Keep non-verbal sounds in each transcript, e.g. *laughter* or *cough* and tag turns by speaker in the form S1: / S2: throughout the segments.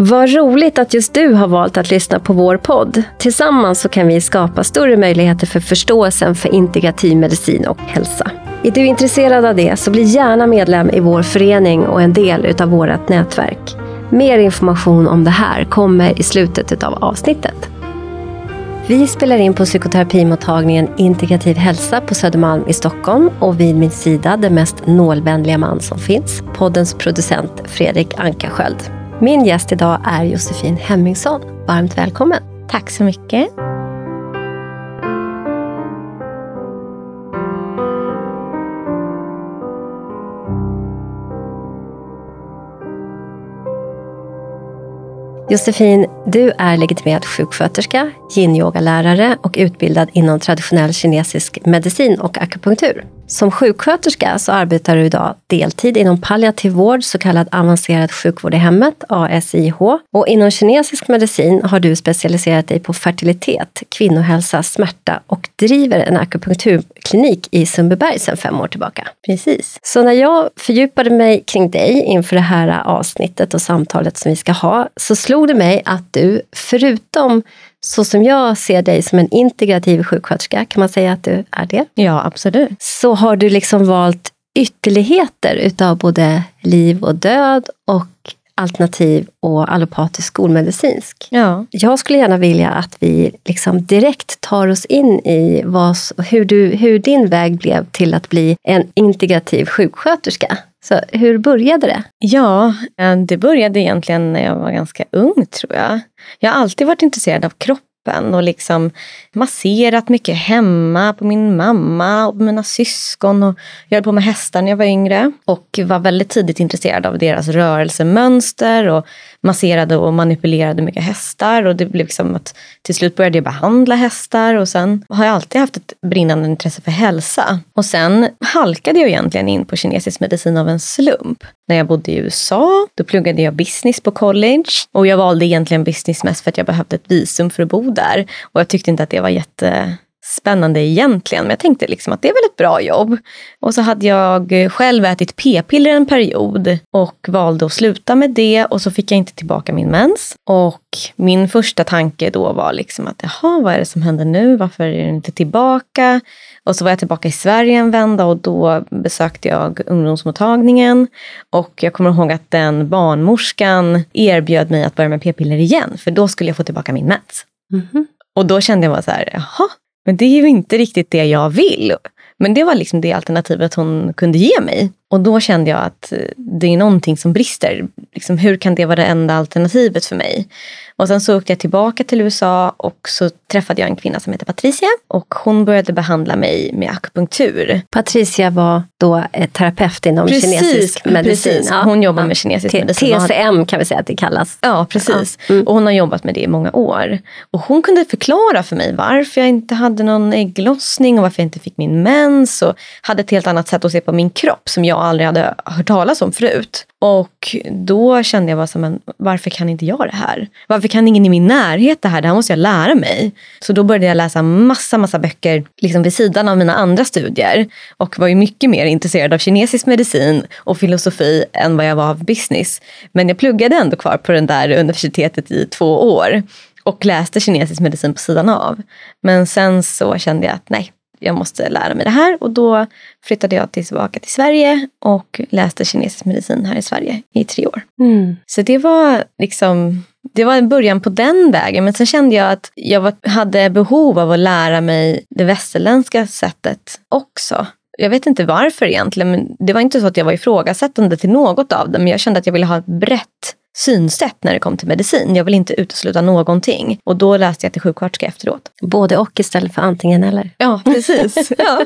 S1: Vad roligt att just du har valt att lyssna på vår podd. Tillsammans så kan vi skapa större möjligheter för förståelsen för integrativ medicin och hälsa. Är du intresserad av det så bli gärna medlem i vår förening och en del av vårt nätverk. Mer information om det här kommer i slutet av avsnittet. Vi spelar in på psykoterapimottagningen Integrativ hälsa på Södermalm i Stockholm och vid min sida den mest nålvänliga man som finns, poddens producent Fredrik Ankarsköld. Min gäst idag är Josefin Hemmingsson. Varmt välkommen.
S2: Tack så mycket.
S1: Josefin, du är legitimerad sjuksköterska, yin-yogalärare och utbildad inom traditionell kinesisk medicin och akupunktur. Som sjuksköterska så arbetar du idag deltid inom palliativ vård, så kallad avancerad sjukvård i hemmet, ASIH. Och inom kinesisk medicin har du specialiserat dig på fertilitet, kvinnohälsa, smärta och driver en akupunkturklinik i Sundbyberg sedan fem år tillbaka.
S2: Precis.
S1: Så när jag fördjupade mig kring dig inför det här avsnittet och samtalet som vi ska ha, så slog det mig att du, förutom så som jag ser dig som en integrativ sjuksköterska, kan man säga att du är det?
S2: Ja, absolut.
S1: Så har du liksom valt ytterligheter utav både liv och död och alternativ och allopatisk skolmedicinsk.
S2: Ja.
S1: Jag skulle gärna vilja att vi liksom direkt tar oss in i vad, hur, du, hur din väg blev till att bli en integrativ sjuksköterska. Så hur började det?
S2: Ja, eh, det började egentligen när jag var ganska ung tror jag. Jag har alltid varit intresserad av kroppen och liksom masserat mycket hemma på min mamma och mina syskon. Och jag höll på med hästar när jag var yngre och var väldigt tidigt intresserad av deras rörelsemönster och masserade och manipulerade mycket hästar. Och det blev liksom att till slut började jag behandla hästar och sen har jag alltid haft ett brinnande intresse för hälsa. Och sen halkade jag egentligen in på kinesisk medicin av en slump. När jag bodde i USA, då pluggade jag business på college och jag valde egentligen business mest för att jag behövde ett visum för att bo där. Och jag tyckte inte att det var jättespännande egentligen, men jag tänkte liksom att det är väl ett bra jobb. Och så hade jag själv ätit p-piller en period och valde att sluta med det och så fick jag inte tillbaka min mens. Och min första tanke då var liksom att jaha, vad är det som händer nu? Varför är den inte tillbaka? Och så var jag tillbaka i Sverige en vända och då besökte jag ungdomsmottagningen. Och jag kommer ihåg att den barnmorskan erbjöd mig att börja med p-piller igen, för då skulle jag få tillbaka min mens. Mm -hmm. Och då kände jag bara så här, jaha, men det är ju inte riktigt det jag vill. Men det var liksom det alternativet hon kunde ge mig. Och då kände jag att det är någonting som brister. Liksom, hur kan det vara det enda alternativet för mig? Och sen så åkte jag tillbaka till USA och så träffade jag en kvinna som heter Patricia och hon började behandla mig med akupunktur.
S1: Patricia var då terapeut inom precis, kinesisk medicin.
S2: Precis. Hon jobbar ja. med kinesisk T medicin.
S1: TCM kan vi säga att det kallas.
S2: Ja, precis. Ja. Mm. Och hon har jobbat med det i många år. Och hon kunde förklara för mig varför jag inte hade någon ägglossning och varför jag inte fick min mens och hade ett helt annat sätt att se på min kropp som jag aldrig hade hört talas om förut. Och då kände jag bara så men varför kan inte jag det här? Varför kan ingen i min närhet det här? Det här måste jag lära mig. Så då började jag läsa massa, massa böcker liksom vid sidan av mina andra studier. Och var ju mycket mer intresserad av kinesisk medicin och filosofi än vad jag var av business. Men jag pluggade ändå kvar på det där universitetet i två år och läste kinesisk medicin på sidan av. Men sen så kände jag att nej, jag måste lära mig det här och då flyttade jag tillbaka till Sverige och läste kinesisk medicin här i Sverige i tre år. Mm. Så det var liksom det var en början på den vägen men sen kände jag att jag var, hade behov av att lära mig det västerländska sättet också. Jag vet inte varför egentligen, men det var inte så att jag var ifrågasättande till något av det, men jag kände att jag ville ha ett brett synsätt när det kom till medicin. Jag vill inte utesluta någonting. Och då läste jag till sjuksköterska efteråt.
S1: Både och istället för antingen eller.
S2: Ja, precis. *laughs* ja.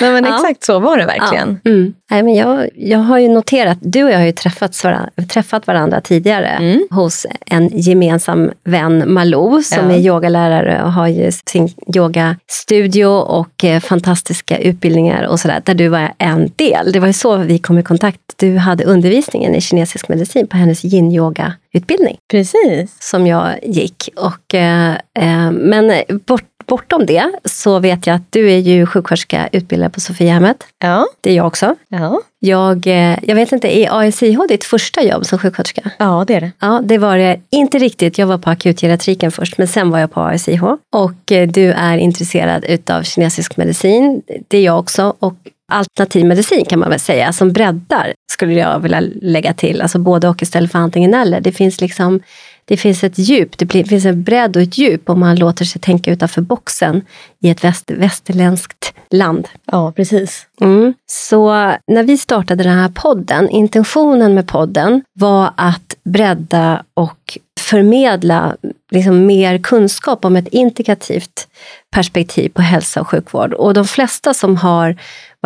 S2: Nej, men ja. Exakt så var det verkligen.
S1: Ja. Mm. Nej, men jag, jag har ju noterat, du och jag har ju träffats träffat varandra tidigare mm. hos en gemensam vän, Malou, som ja. är yogalärare och har ju sin yogastudio och eh, fantastiska utbildningar och sådär, där du var en del. Det var ju så vi kom i kontakt. Du hade undervisningen i kinesisk medicin på hennes yin-yoga yogautbildning.
S2: Precis.
S1: Som jag gick. Och, eh, eh, men bort, bortom det så vet jag att du är ju sjuksköterska utbildad på Sofiahemmet.
S2: Ja.
S1: Det är jag också.
S2: Ja.
S1: Jag, eh, jag vet inte, är ASIH ditt första jobb som sjuksköterska?
S2: ja, det är det.
S1: Ja, det var det inte riktigt. Jag var på akutgeriatriken först, men sen var jag på ASIH. Och eh, du är intresserad utav kinesisk medicin. Det är jag också. Och alternativ medicin kan man väl säga, som breddar, skulle jag vilja lägga till. Alltså både och istället för antingen eller. Det finns liksom det finns ett djup, det finns en bredd och ett djup om man låter sig tänka utanför boxen i ett väst, västerländskt land.
S2: Ja, precis.
S1: Mm. Så när vi startade den här podden, intentionen med podden var att bredda och förmedla liksom mer kunskap om ett integrativt perspektiv på hälsa och sjukvård. Och de flesta som har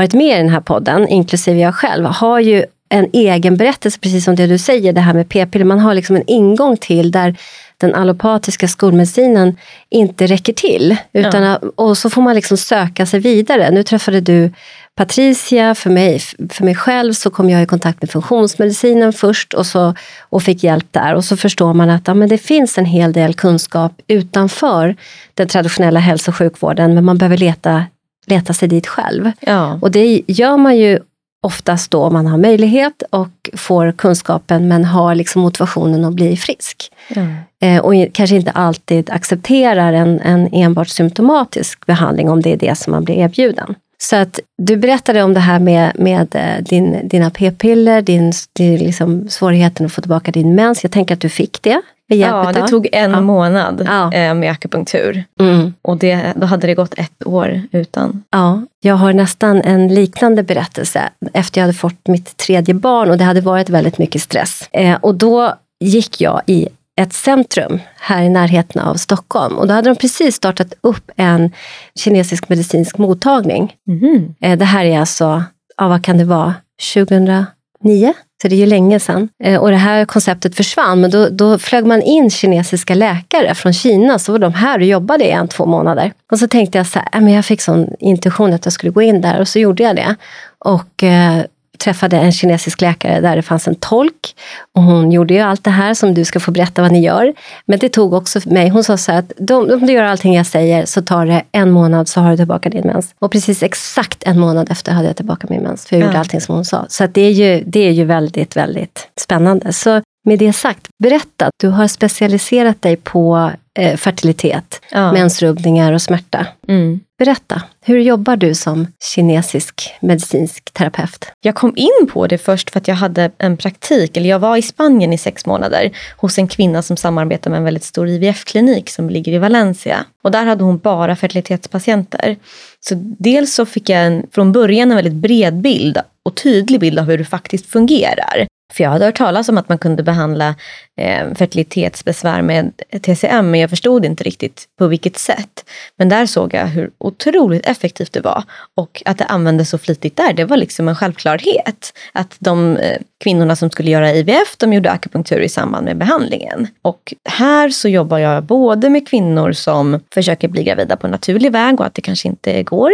S1: varit med i den här podden, inklusive jag själv, har ju en egen berättelse, precis som det du säger, det här med p-piller. Man har liksom en ingång till där den allopatiska skolmedicinen inte räcker till. Utan, ja. Och så får man liksom söka sig vidare. Nu träffade du Patricia, för mig, för mig själv så kom jag i kontakt med funktionsmedicinen först och, så, och fick hjälp där. Och så förstår man att ja, men det finns en hel del kunskap utanför den traditionella hälso och sjukvården, men man behöver leta, leta sig dit själv.
S2: Ja.
S1: Och det gör man ju oftast då om man har möjlighet och får kunskapen men har liksom motivationen att bli frisk.
S2: Mm.
S1: Eh, och kanske inte alltid accepterar en, en enbart symptomatisk behandling om det är det som man blir erbjuden. Så att du berättade om det här med, med eh, din, dina p-piller, din, din liksom svårigheten att få tillbaka din mens. Jag tänker att du fick det.
S2: Ja, det tog en
S1: ja.
S2: månad
S1: ja.
S2: Eh, med akupunktur.
S1: Mm.
S2: Och det, då hade det gått ett år utan.
S1: Ja, jag har nästan en liknande berättelse efter jag hade fått mitt tredje barn och det hade varit väldigt mycket stress. Eh, och då gick jag i ett centrum här i närheten av Stockholm. Och då hade de precis startat upp en kinesisk medicinsk mottagning.
S2: Mm.
S1: Det här är alltså, ja, vad kan det vara, 2009? Så det är ju länge sedan. Eh, och det här konceptet försvann, men då, då flög man in kinesiska läkare från Kina, så var de här och jobbade i en, två månader. Och så tänkte jag så här, äh, men jag fick sån intuition att jag skulle gå in där och så gjorde jag det. Och eh, träffade en kinesisk läkare där det fanns en tolk. Och hon gjorde ju allt det här som du ska få berätta vad ni gör. Men det tog också mig, hon sa så här att om du gör allting jag säger så tar det en månad så har du tillbaka din mens. Och precis exakt en månad efter hade jag tillbaka min mens. För jag gjorde allting som hon sa. Så det, är ju, det är ju väldigt, väldigt spännande. Så med det sagt, berätta. Du har specialiserat dig på eh, fertilitet,
S2: Ja.
S1: mensrubbningar och smärta.
S2: Mm.
S1: Berätta, hur jobbar du som kinesisk medicinsk terapeut?
S2: Jag kom in på det först för att jag hade en praktik, eller jag var i Spanien i sex månader hos en kvinna som samarbetar med en väldigt stor IVF-klinik som ligger i Valencia. Och där hade hon bara fertilitetspatienter. Så dels så fick jag en, från början en väldigt bred bild och tydlig bild av hur det faktiskt fungerar. För jag hade hört talas om att man kunde behandla eh, fertilitetsbesvär med TCM, men jag förstod inte riktigt på vilket sätt. Men där såg jag hur otroligt effektivt det var. Och att det användes så flitigt där, det var liksom en självklarhet. Att de eh, kvinnorna som skulle göra IVF, de gjorde akupunktur i samband med behandlingen. Och här så jobbar jag både med kvinnor som försöker bli gravida på naturlig väg och att det kanske inte går.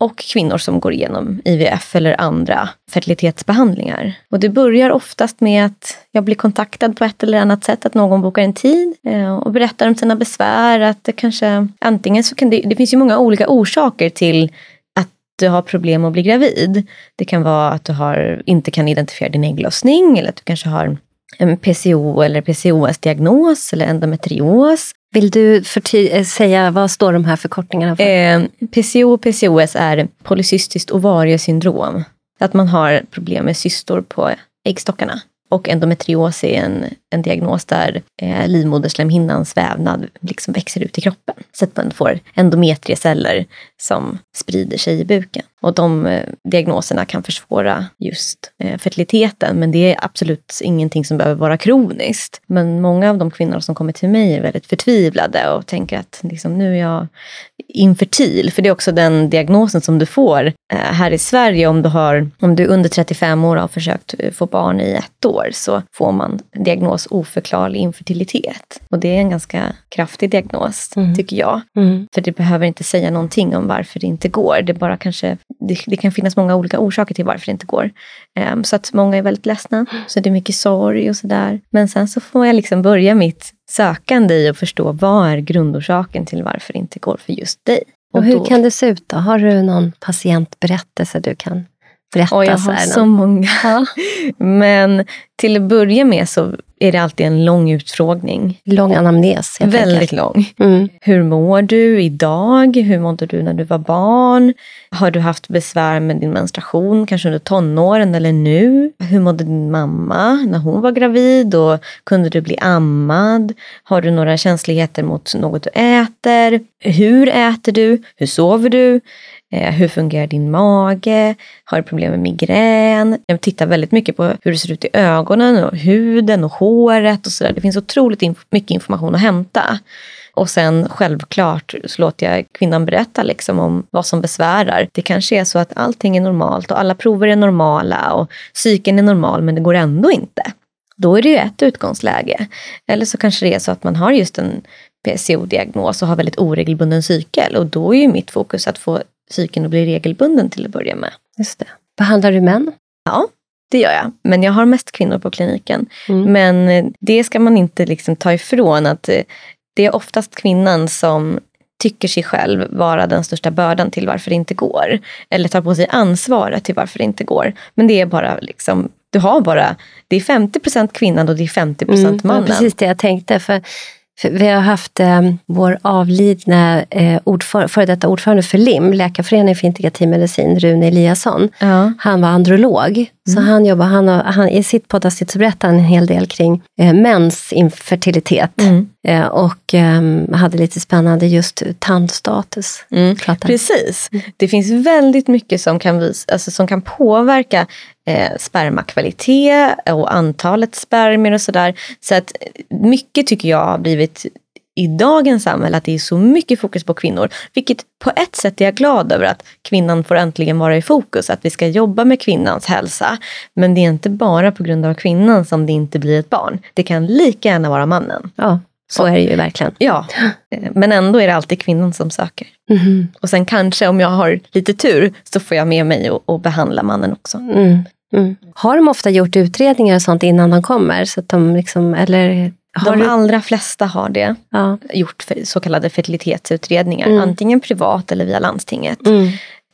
S2: Och kvinnor som går igenom IVF eller andra fertilitetsbehandlingar. Och det börjar oftast med att jag blir kontaktad på ett eller annat sätt, att någon bokar en tid eh, och berättar om sina besvär. Att det kanske, antingen så kan det, det finns ju många olika orsaker till du har problem att bli gravid. Det kan vara att du har, inte kan identifiera din ägglossning eller att du kanske har en PCO eller PCOS-diagnos eller endometrios.
S1: Vill du eh, säga vad står de här förkortningarna för?
S2: Eh, PCO och PCOS är polycystiskt ovariesyndrom. Att man har problem med cystor på äggstockarna. Och endometrios är en, en diagnos där eh, livmoderslemhinnans vävnad liksom växer ut i kroppen. Så att man får endometrieceller som sprider sig i buken. Och de eh, diagnoserna kan försvåra just eh, fertiliteten, men det är absolut ingenting som behöver vara kroniskt. Men många av de kvinnor som kommer till mig är väldigt förtvivlade och tänker att liksom, nu är jag infertil. För det är också den diagnosen som du får eh, här i Sverige om du, har, om du är under 35 år och har försökt få barn i ett år så får man diagnos oförklarlig infertilitet. Och det är en ganska kraftig diagnos,
S1: Mm.
S2: tycker jag.
S1: Mm.
S2: För det behöver inte säga någonting om varför det inte går. Det bara kanske det, det, kan finnas många olika orsaker till varför det inte går. Um, så att många är väldigt ledsna, så det är mycket sorg och sådär. Men sen så får jag liksom börja mitt sökande i att förstå vad är grundorsaken till varför det inte går för just dig.
S1: Och, och hur då, kan det se ut då? Har du någon patientberättelse du kan berätta?
S2: Och jag har så många. *laughs* Ja. Men till att börja med så är det alltid en lång utfrågning.
S1: Lång anamnes.
S2: Väldigt tänker. lång. Mm. Hur mår du idag? Hur mådde du när du var barn? Har du haft besvär med din menstruation, kanske under tonåren eller nu? Hur mådde din mamma när hon var gravid? Och kunde du bli ammad? Har du några känsligheter mot något du äter? Hur äter du? Hur sover du? Eh, hur fungerar din mage? Har du problem med migrän? Jag tittar väldigt mycket på hur det ser ut i ögonen och huden och håret och sådär. Det finns otroligt inf mycket information att hämta. Och sen självklart så låter jag kvinnan berätta liksom om vad som besvärar. Det kanske är så att allting är normalt och alla prover är normala och psyken är normal men det går ändå inte. Då är det ju ett utgångsläge. Eller så kanske det är så att man har just en PCO-diagnos och har väldigt oregelbunden cykel och då är ju mitt fokus att få cykeln att bli regelbunden till att börja med.
S1: Just det. Behandlar du män?
S2: Ja, det gör jag. Men jag har mest kvinnor på kliniken. Mm. Men eh, det ska man inte liksom ta ifrån att eh, det är oftast kvinnan som tycker sig själv vara den största bördan till varför det inte går. Eller tar på sig ansvaret till varför det inte går. Men det är bara liksom, du har bara, det är 50% kvinnan och det är 50 mm, mannen. Det var
S1: precis det jag tänkte. För vi har haft eh, vår avlidne eh, ordför, före detta ordförande för LIM, Läkarföreningen för integrativ medicin, Rune Eliasson. Ja. Han var androlog. Så mm. han jobbar, han, han, i sitt poddavsnitt så berättar han en hel del kring eh, mäns infertilitet. Mm. Eh, och eh, hade lite spännande just tandstatus.
S2: Mm. Precis. Det finns väldigt mycket som kan, vis, alltså, som kan påverka eh, spermakvalitet och antalet spermier och sådär. Så att mycket tycker jag har blivit i dagens samhälle att det är så mycket fokus på kvinnor. Vilket på ett sätt är jag glad över att kvinnan får äntligen vara i fokus. Att vi ska jobba med kvinnans hälsa. Men det är inte bara på grund av kvinnan som det inte blir ett barn. Det kan lika gärna vara mannen.
S1: Ja, så är det ju verkligen.
S2: Ja, men ändå är det alltid kvinnan som söker. Mm. Och sen kanske om jag har lite tur så får jag med mig och, och behandla mannen också. Mm.
S1: Mm. Har de ofta gjort utredningar och sånt innan de kommer? Så att de liksom, eller
S2: har de du... allra flesta har det. Ja. Gjort så kallade fertilitetsutredningar. Mm. Antingen privat eller via landstinget. Mm.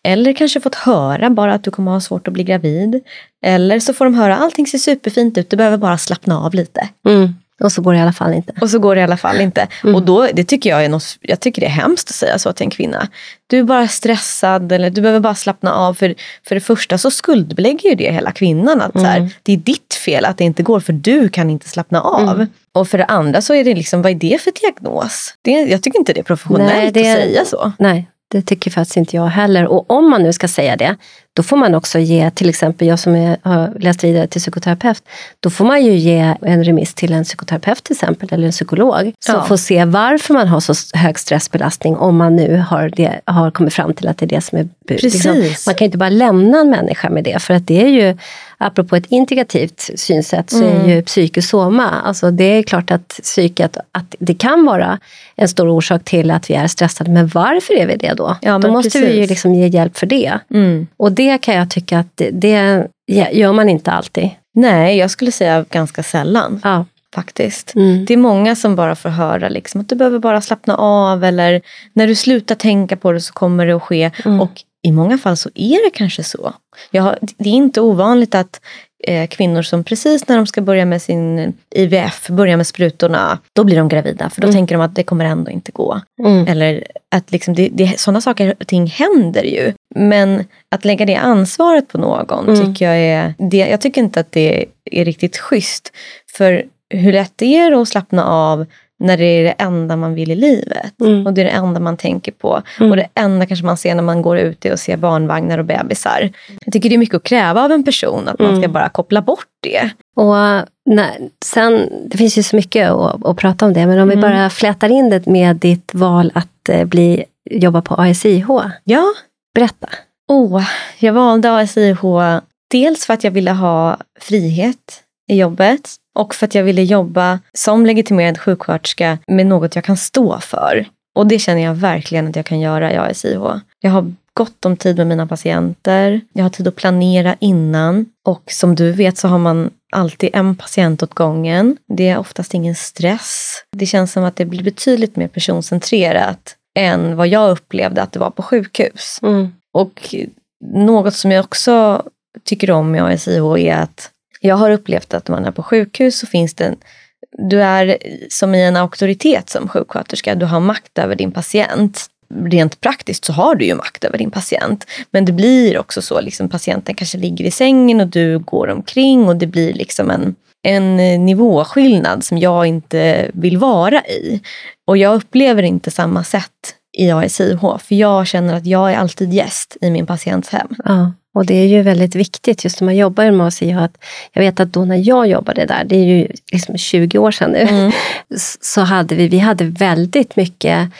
S2: Eller kanske fått höra bara att du kommer ha svårt att bli gravid. Eller så får de höra allting ser superfint ut, du behöver bara slappna av lite.
S1: Mm. Och så går det i alla fall inte.
S2: Och så går det i alla fall inte. Mm. Och då, det tycker jag, är något, jag tycker det är hemskt att säga så till en kvinna. Du är bara stressad eller du behöver bara slappna av. För, för det första så skuldbelägger ju det hela kvinnan. Att mm. så här, mm. det är ditt fel att det inte går för du kan inte slappna av. Mm. Och för det andra så är det liksom, vad är det för diagnos? Det, jag tycker inte det är professionellt nej, det att säga så.
S1: Nej, det tycker faktiskt inte jag heller. Och om man nu ska säga det, då får man också ge, till exempel jag som är, har läst vidare till psykoterapeut, då får man ju ge en remiss till en psykoterapeut till exempel, eller en psykolog, som ja. får se varför man har så hög stressbelastning, om man nu har, det, har kommit fram till att det är det som är... Liksom, man kan ju inte bara lämna en människa med det, för att det är ju, apropå ett integrativt synsätt, så mm. är ju psykosoma, alltså det är klart att psyket, att det kan vara en stor orsak till att vi är stressade, men varför är vi det då? Ja, då måste precis. vi ju liksom ge hjälp för det. Mm. Och det kan jag tycka att det, det gör man inte alltid.
S2: Nej, jag skulle säga ganska sällan. Ja. Faktiskt. Mm. Det är många som bara får höra liksom, att du behöver bara slappna av eller när du slutar tänka på det så kommer det att ske. Mm. Och i många fall så är det kanske så. Jag, det är inte ovanligt att kvinnor som precis när de ska börja med sin IVF, börja med sprutorna, då blir de gravida. För då mm. tänker de att det kommer ändå inte gå. Mm. Eller att liksom det, det, sådana saker och ting händer ju. Men att lägga det ansvaret på någon mm. tycker jag är, det, jag tycker inte att det är riktigt schysst. För hur lätt det är att slappna av när det är det enda man vill i livet. Mm. Och det är det enda man tänker på. Mm. Och det enda kanske man ser när man går ute och ser barnvagnar och bebisar. Jag tycker det är mycket att kräva av en person, att man ska mm. bara koppla bort det.
S1: Och nej, sen, Det finns ju så mycket att, att prata om det, men om vi mm. bara flätar in det med ditt val att eh, bli, jobba på ASIH.
S2: Ja.
S1: Berätta.
S2: Oh, jag valde ASIH dels för att jag ville ha frihet i jobbet. Och för att jag ville jobba som legitimerad sjuksköterska med något jag kan stå för. Och det känner jag verkligen att jag kan göra i ASIH. Jag har gott om tid med mina patienter. Jag har tid att planera innan. Och som du vet så har man alltid en patient åt gången. Det är oftast ingen stress. Det känns som att det blir betydligt mer personcentrerat än vad jag upplevde att det var på sjukhus.
S1: Mm.
S2: Och något som jag också tycker om med ASIH är att jag har upplevt att när man är på sjukhus så finns det en, du är som i en auktoritet som sjuksköterska, du har makt över din patient. Rent praktiskt så har du ju makt över din patient. Men det blir också så, liksom, patienten kanske ligger i sängen och du går omkring och det blir liksom en, en nivåskillnad som jag inte vill vara i. Och jag upplever inte samma sätt i ASIH, för jag känner att jag är alltid gäst i min patients hem.
S1: Uh och det är ju väldigt viktigt just när man jobbar med ASIH. Att jag vet att då när jag jobbade där, det är ju liksom 20 år sedan nu,
S2: Mm. *laughs*
S1: så hade vi, vi hade väldigt mycket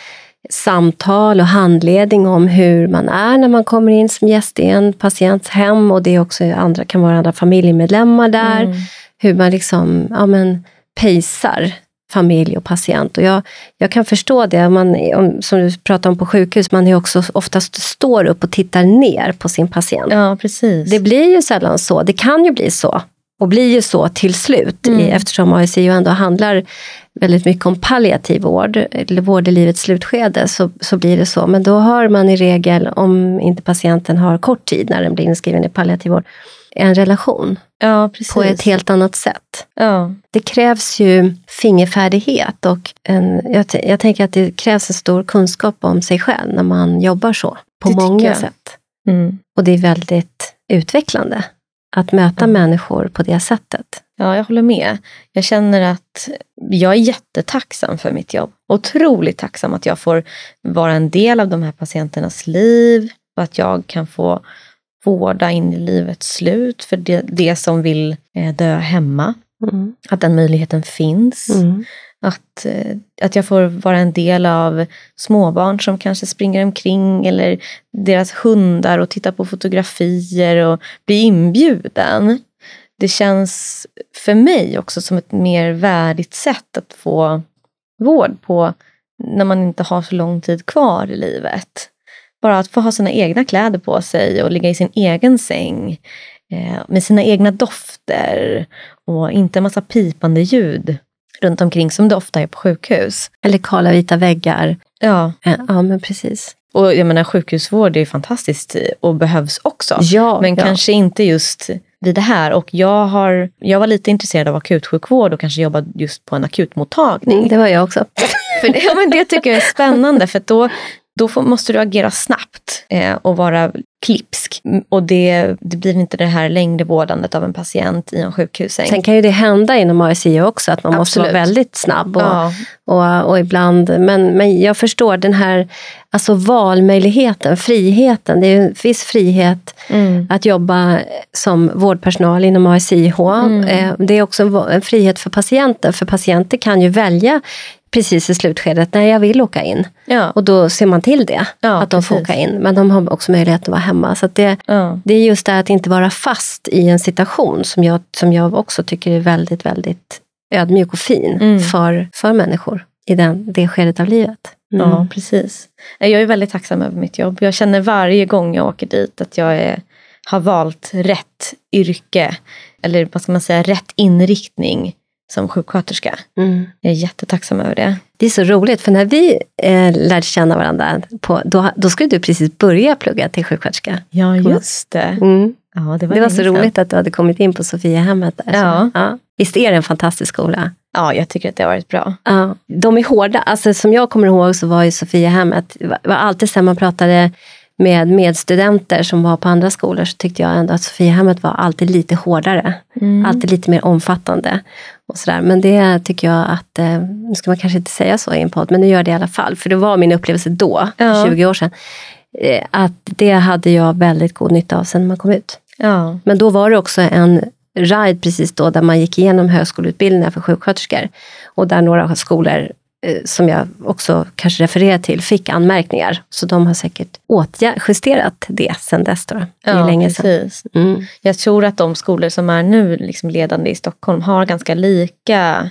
S1: samtal och handledning om hur man är när man kommer in som gäst i en patients hem och det är också andra, kan vara andra familjemedlemmar där.
S2: Mm.
S1: Hur man liksom, ja men, pejsar familj och patient. Och jag, jag kan förstå det, man, om, som du pratar om på sjukhus, man är också oftast står upp och tittar ner på sin patient.
S2: Ja, precis.
S1: Det blir ju sällan så, det kan ju bli så. Och blir ju så till slut,
S2: Mm.
S1: eftersom ASI ju ändå handlar väldigt mycket om palliativ vård, eller vård i livets slutskede, så, så blir det så. Men då har man i regel, om inte patienten har kort tid när den blir inskriven i palliativ vård, en relation
S2: ja,
S1: på ett helt annat sätt.
S2: ja.
S1: Det krävs ju fingerfärdighet och en, jag, jag tänker att det krävs en stor kunskap om sig själv när man jobbar så, på
S2: Det
S1: många sätt.
S2: Mm.
S1: Och det är väldigt utvecklande att möta
S2: Mm.
S1: människor på det sättet.
S2: Ja, jag håller med. Jag känner att jag är jättetacksam för mitt jobb. Otroligt tacksam att jag får vara en del av de här patienternas liv och att jag kan få vårda in i livets slut för det, det som vill eh, dö hemma.
S1: Mm.
S2: Att den möjligheten finns.
S1: Mm.
S2: Att, eh, att jag får vara en del av småbarn som kanske springer omkring eller deras hundar och tittar på fotografier och blir inbjuden. Det känns för mig också som ett mer värdigt sätt att få vård på när man inte har så lång tid kvar i livet. Bara att få ha sina egna kläder på sig och ligga i sin egen säng eh, med sina egna dofter och inte en massa pipande ljud runt omkring som det ofta är på sjukhus.
S1: Eller kala vita väggar.
S2: Ja,
S1: Eh, Ja, men precis.
S2: och jag menar sjukhusvård är fantastiskt och behövs också.
S1: Ja,
S2: Men
S1: ja.
S2: kanske inte just vid det här. Och jag, har, jag var lite intresserad av akutsjukvård och kanske jobba just på en akutmottagning.
S1: Mm, det var jag också. *laughs*
S2: För det, ja, men det tycker jag är spännande för då, då får, måste du agera snabbt eh, och vara klipsk. Mm, Och det, det blir inte det här längre vårdandet av en patient i en sjukhussäng.
S1: Sen kan ju det hända inom ASI också, att man måste vara
S2: Absolut.
S1: väldigt snabb. Och,
S2: ja,
S1: och, och ibland, men, men jag förstår den här alltså valmöjligheten, friheten. Det är en viss frihet
S2: mm,
S1: att jobba som vårdpersonal inom ASIH.
S2: Mm.
S1: Eh, Det är också en frihet för patienten, för patienter kan ju välja precis i slutskedet, när jag vill åka in.
S2: ja,
S1: Och då ser man till det,
S2: Ja,
S1: att de får
S2: precis.
S1: åka in. Men de har också möjlighet att vara hemma. Så det,
S2: ja.
S1: det är just det att inte vara fast i en situation som jag, som jag också tycker är väldigt, väldigt ödmjuk och fin
S2: Mm.
S1: för, för människor i den, det skedet av livet. Mm.
S2: Ja, precis. Jag är väldigt tacksam över mitt jobb. Jag känner varje gång jag åker dit att jag är, har valt rätt yrke. Eller vad ska man säga, rätt inriktning som sjuksköterska.
S1: Mm.
S2: Jag är jättetacksam över det.
S1: Det är så roligt, för när vi eh, lärde känna varandra, på, då, då skulle du precis börja plugga till sjuksköterska.
S2: Ja,
S1: just
S2: det.
S1: Mm.
S2: Ja, det var,
S1: Det var så roligt att du hade kommit in på Sofiahemmet. Där,
S2: Ja.
S1: Så, ja. Visst är det en fantastisk skola?
S2: Ja, jag tycker att det har varit bra.
S1: Ja. De är hårda. Alltså, som jag kommer ihåg så var ju Sofiahemmet, var- alltid sen man pratade med medstudenter som var på andra skolor så tyckte jag ändå att Sofiahemmet var alltid lite hårdare.
S2: Mm.
S1: Alltid lite mer omfattande. Och sådär. Men det tycker jag att, eh, nu ska man kanske inte säga så i en podd, men nu gör det i alla fall. För det var min upplevelse då,
S2: Ja.
S1: 20 år sedan. Eh, att det hade jag väldigt god nytta av sen man kom ut.
S2: Ja,
S1: Men då var det också en ride precis då där man gick igenom högskoleutbildningar för sjuksköterskor. Och där några skolor som jag också kanske refererar till fick anmärkningar. Så de har säkert justerat det sen dess. Då. Det
S2: ja
S1: länge
S2: precis.
S1: Mm.
S2: Jag tror att de skolor som är nu liksom ledande i Stockholm har ganska lika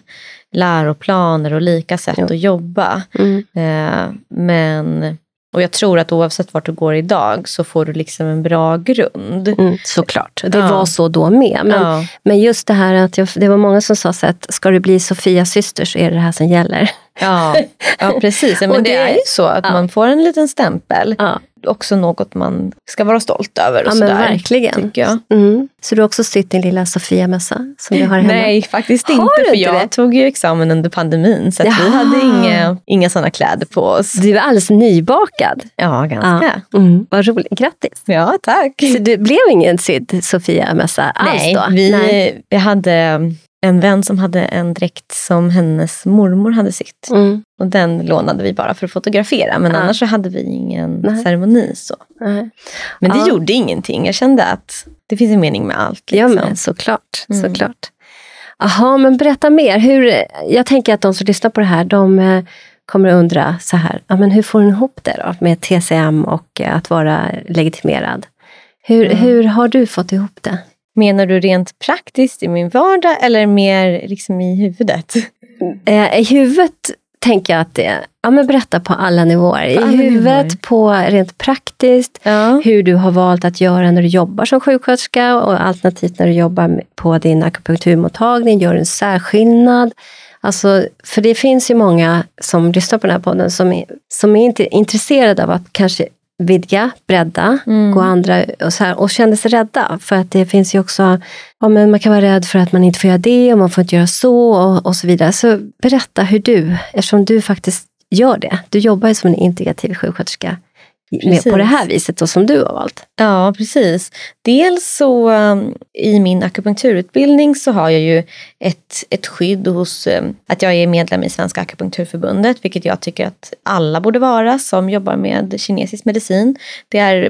S2: läroplaner och lika sätt
S1: Jo.
S2: att jobba.
S1: Mm.
S2: Eh, men Och jag tror att oavsett vart du går idag så får du liksom en bra grund.
S1: Mm, såklart, det
S2: Ja.
S1: var så då med. Men,
S2: ja.
S1: men just det här att jag, det var många som sa så att ska du bli Sofias syster så är det det här som gäller.
S2: Ja, ja, precis. Men *laughs* det,
S1: det-
S2: är ju så att man får en liten stämpel.
S1: Ja,
S2: Också något man ska vara stolt över. Och
S1: ja
S2: sådär,
S1: verkligen.
S2: Tycker jag.
S1: Mm. Så du har också sytt din lilla Sofia-mössa som du har hemma?
S2: Nej, faktiskt
S1: Har
S2: inte. För jag
S1: det?
S2: tog ju examen under pandemin så vi hade inga, inga sådana kläder på oss.
S1: Du är alldeles nybakad.
S2: Ja, ganska.
S1: Mm. Vad roligt, grattis.
S2: Ja, tack.
S1: Så det blev ingen sydd Sofia-mössa alls
S2: Nej,
S1: då?
S2: vi,
S1: Nej.
S2: vi hade en vän som hade en dräkt som hennes mormor hade sytt.
S1: Mm.
S2: Och den lånade vi bara för att fotografera. Men
S1: Ja.
S2: annars så hade vi ingen
S1: Nej.
S2: ceremoni. så.
S1: Nej.
S2: Men det
S1: Ja.
S2: gjorde ingenting. Jag kände att det finns en mening med allt.
S1: Ja,
S2: Liksom.
S1: men såklart.
S2: Mm.
S1: såklart. Jaha, men berätta mer. Hur, jag tänker att de som lyssnar på det här, de eh, kommer att undra så här, ja, men hur får hon ihop det då med TCM och eh, att vara legitimerad? Hur,
S2: Mm.
S1: hur har du fått ihop det?
S2: Menar du rent praktiskt i min vardag eller mer liksom i huvudet?
S1: Eh, I huvudet tänker jag att det, ja men berätta på alla nivåer. I
S2: alla
S1: huvudet,
S2: nivåer.
S1: på rent praktiskt,
S2: Ja.
S1: hur du har valt att göra när du jobbar som sjuksköterska och alternativt när du jobbar på din akupunkturmottagning, gör en särskillnad. Alltså, för det finns ju många som lyssnar på den här podden som är, som är inte intresserade av att kanske vidga, bredda,
S2: Mm.
S1: gå andra och, så här, och känner sig rädda. För att det finns ju också, ja, men man kan vara rädd för att man inte får göra det och man får inte göra så och, och så vidare. Så berätta hur du, eftersom du faktiskt gör det, du jobbar ju som en integrativ sjuksköterska med, på det här viset och som du har valt.
S2: Ja, precis. Dels så um, i min akupunkturutbildning så har jag ju ett, ett skydd hos um, att jag är medlem i Svenska akupunkturförbundet, vilket jag tycker att alla borde vara som jobbar med kinesisk medicin. Det är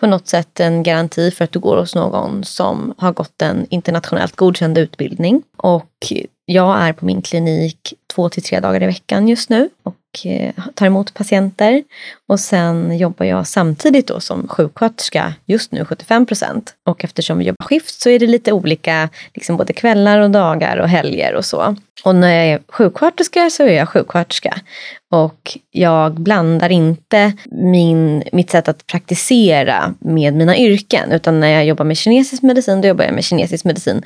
S2: på något sätt en garanti för att du går hos någon som har gått en internationellt godkänd utbildning. Och jag är på min klinik två till tre dagar i veckan just nu och Eh, tar emot patienter. Och sen jobbar jag samtidigt då som sjuksköterska, just nu 75 procent. Och eftersom vi jobbar skift så är det lite olika, liksom både kvällar och dagar och helger och så. Och när jag är sjuksköterska så är jag sjuksköterska. Och jag blandar inte min, mitt sätt att praktisera med mina yrken. Utan när jag jobbar med kinesisk medicin, då jobbar jag med kinesisk medicin.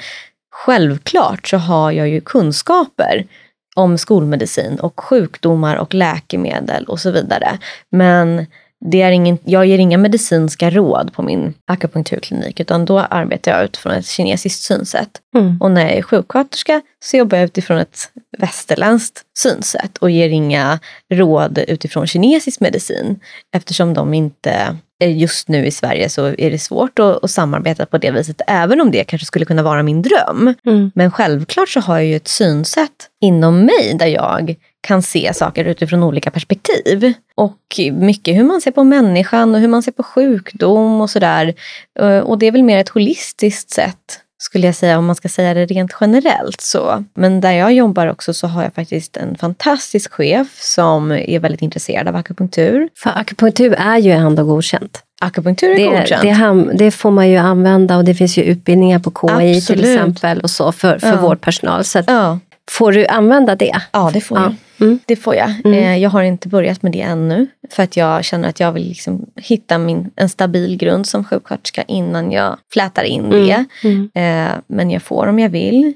S2: Självklart så har jag ju kunskaper om skolmedicin och sjukdomar och läkemedel och så vidare. Men det är ingen, jag ger inga medicinska råd på min akupunkturklinik utan då arbetar jag utifrån ett kinesiskt synsätt.
S1: Mm.
S2: Och när jag är sjuksköterska så jobbar jag utifrån ett västerländskt synsätt och ger inga råd utifrån kinesisk medicin eftersom de inte Just nu i Sverige så är det svårt att, att samarbeta på det viset, även om det kanske skulle kunna vara min dröm.
S1: Mm.
S2: Men självklart så har jag ju ett synsätt inom mig där jag kan se saker utifrån olika perspektiv. Och mycket hur man ser på människan och hur man ser på sjukdom och sådär. Eh, Och det är väl mer ett holistiskt sätt skulle jag säga om man ska säga det rent generellt. så. Men där jag jobbar också så har jag faktiskt en fantastisk chef som är väldigt intresserad av akupunktur.
S1: För akupunktur är ju ändå godkänt.
S2: Akupunktur är
S1: Det,
S2: godkänt.
S1: det, ham- det får man ju använda och det finns ju utbildningar på KI till
S2: Absolut.
S1: exempel och så för, för
S2: Ja.
S1: vårdpersonal. Så
S2: ja.
S1: får du använda det?
S2: ja, det får
S1: Ja.
S2: jag.
S1: Mm.
S2: Det får jag.
S1: Mm.
S2: Eh, jag har inte börjat med det ännu. För att jag känner att jag vill liksom hitta min, en stabil grund som sjuksköterska innan jag flätar in det.
S1: Mm.
S2: Eh, men jag får om jag vill.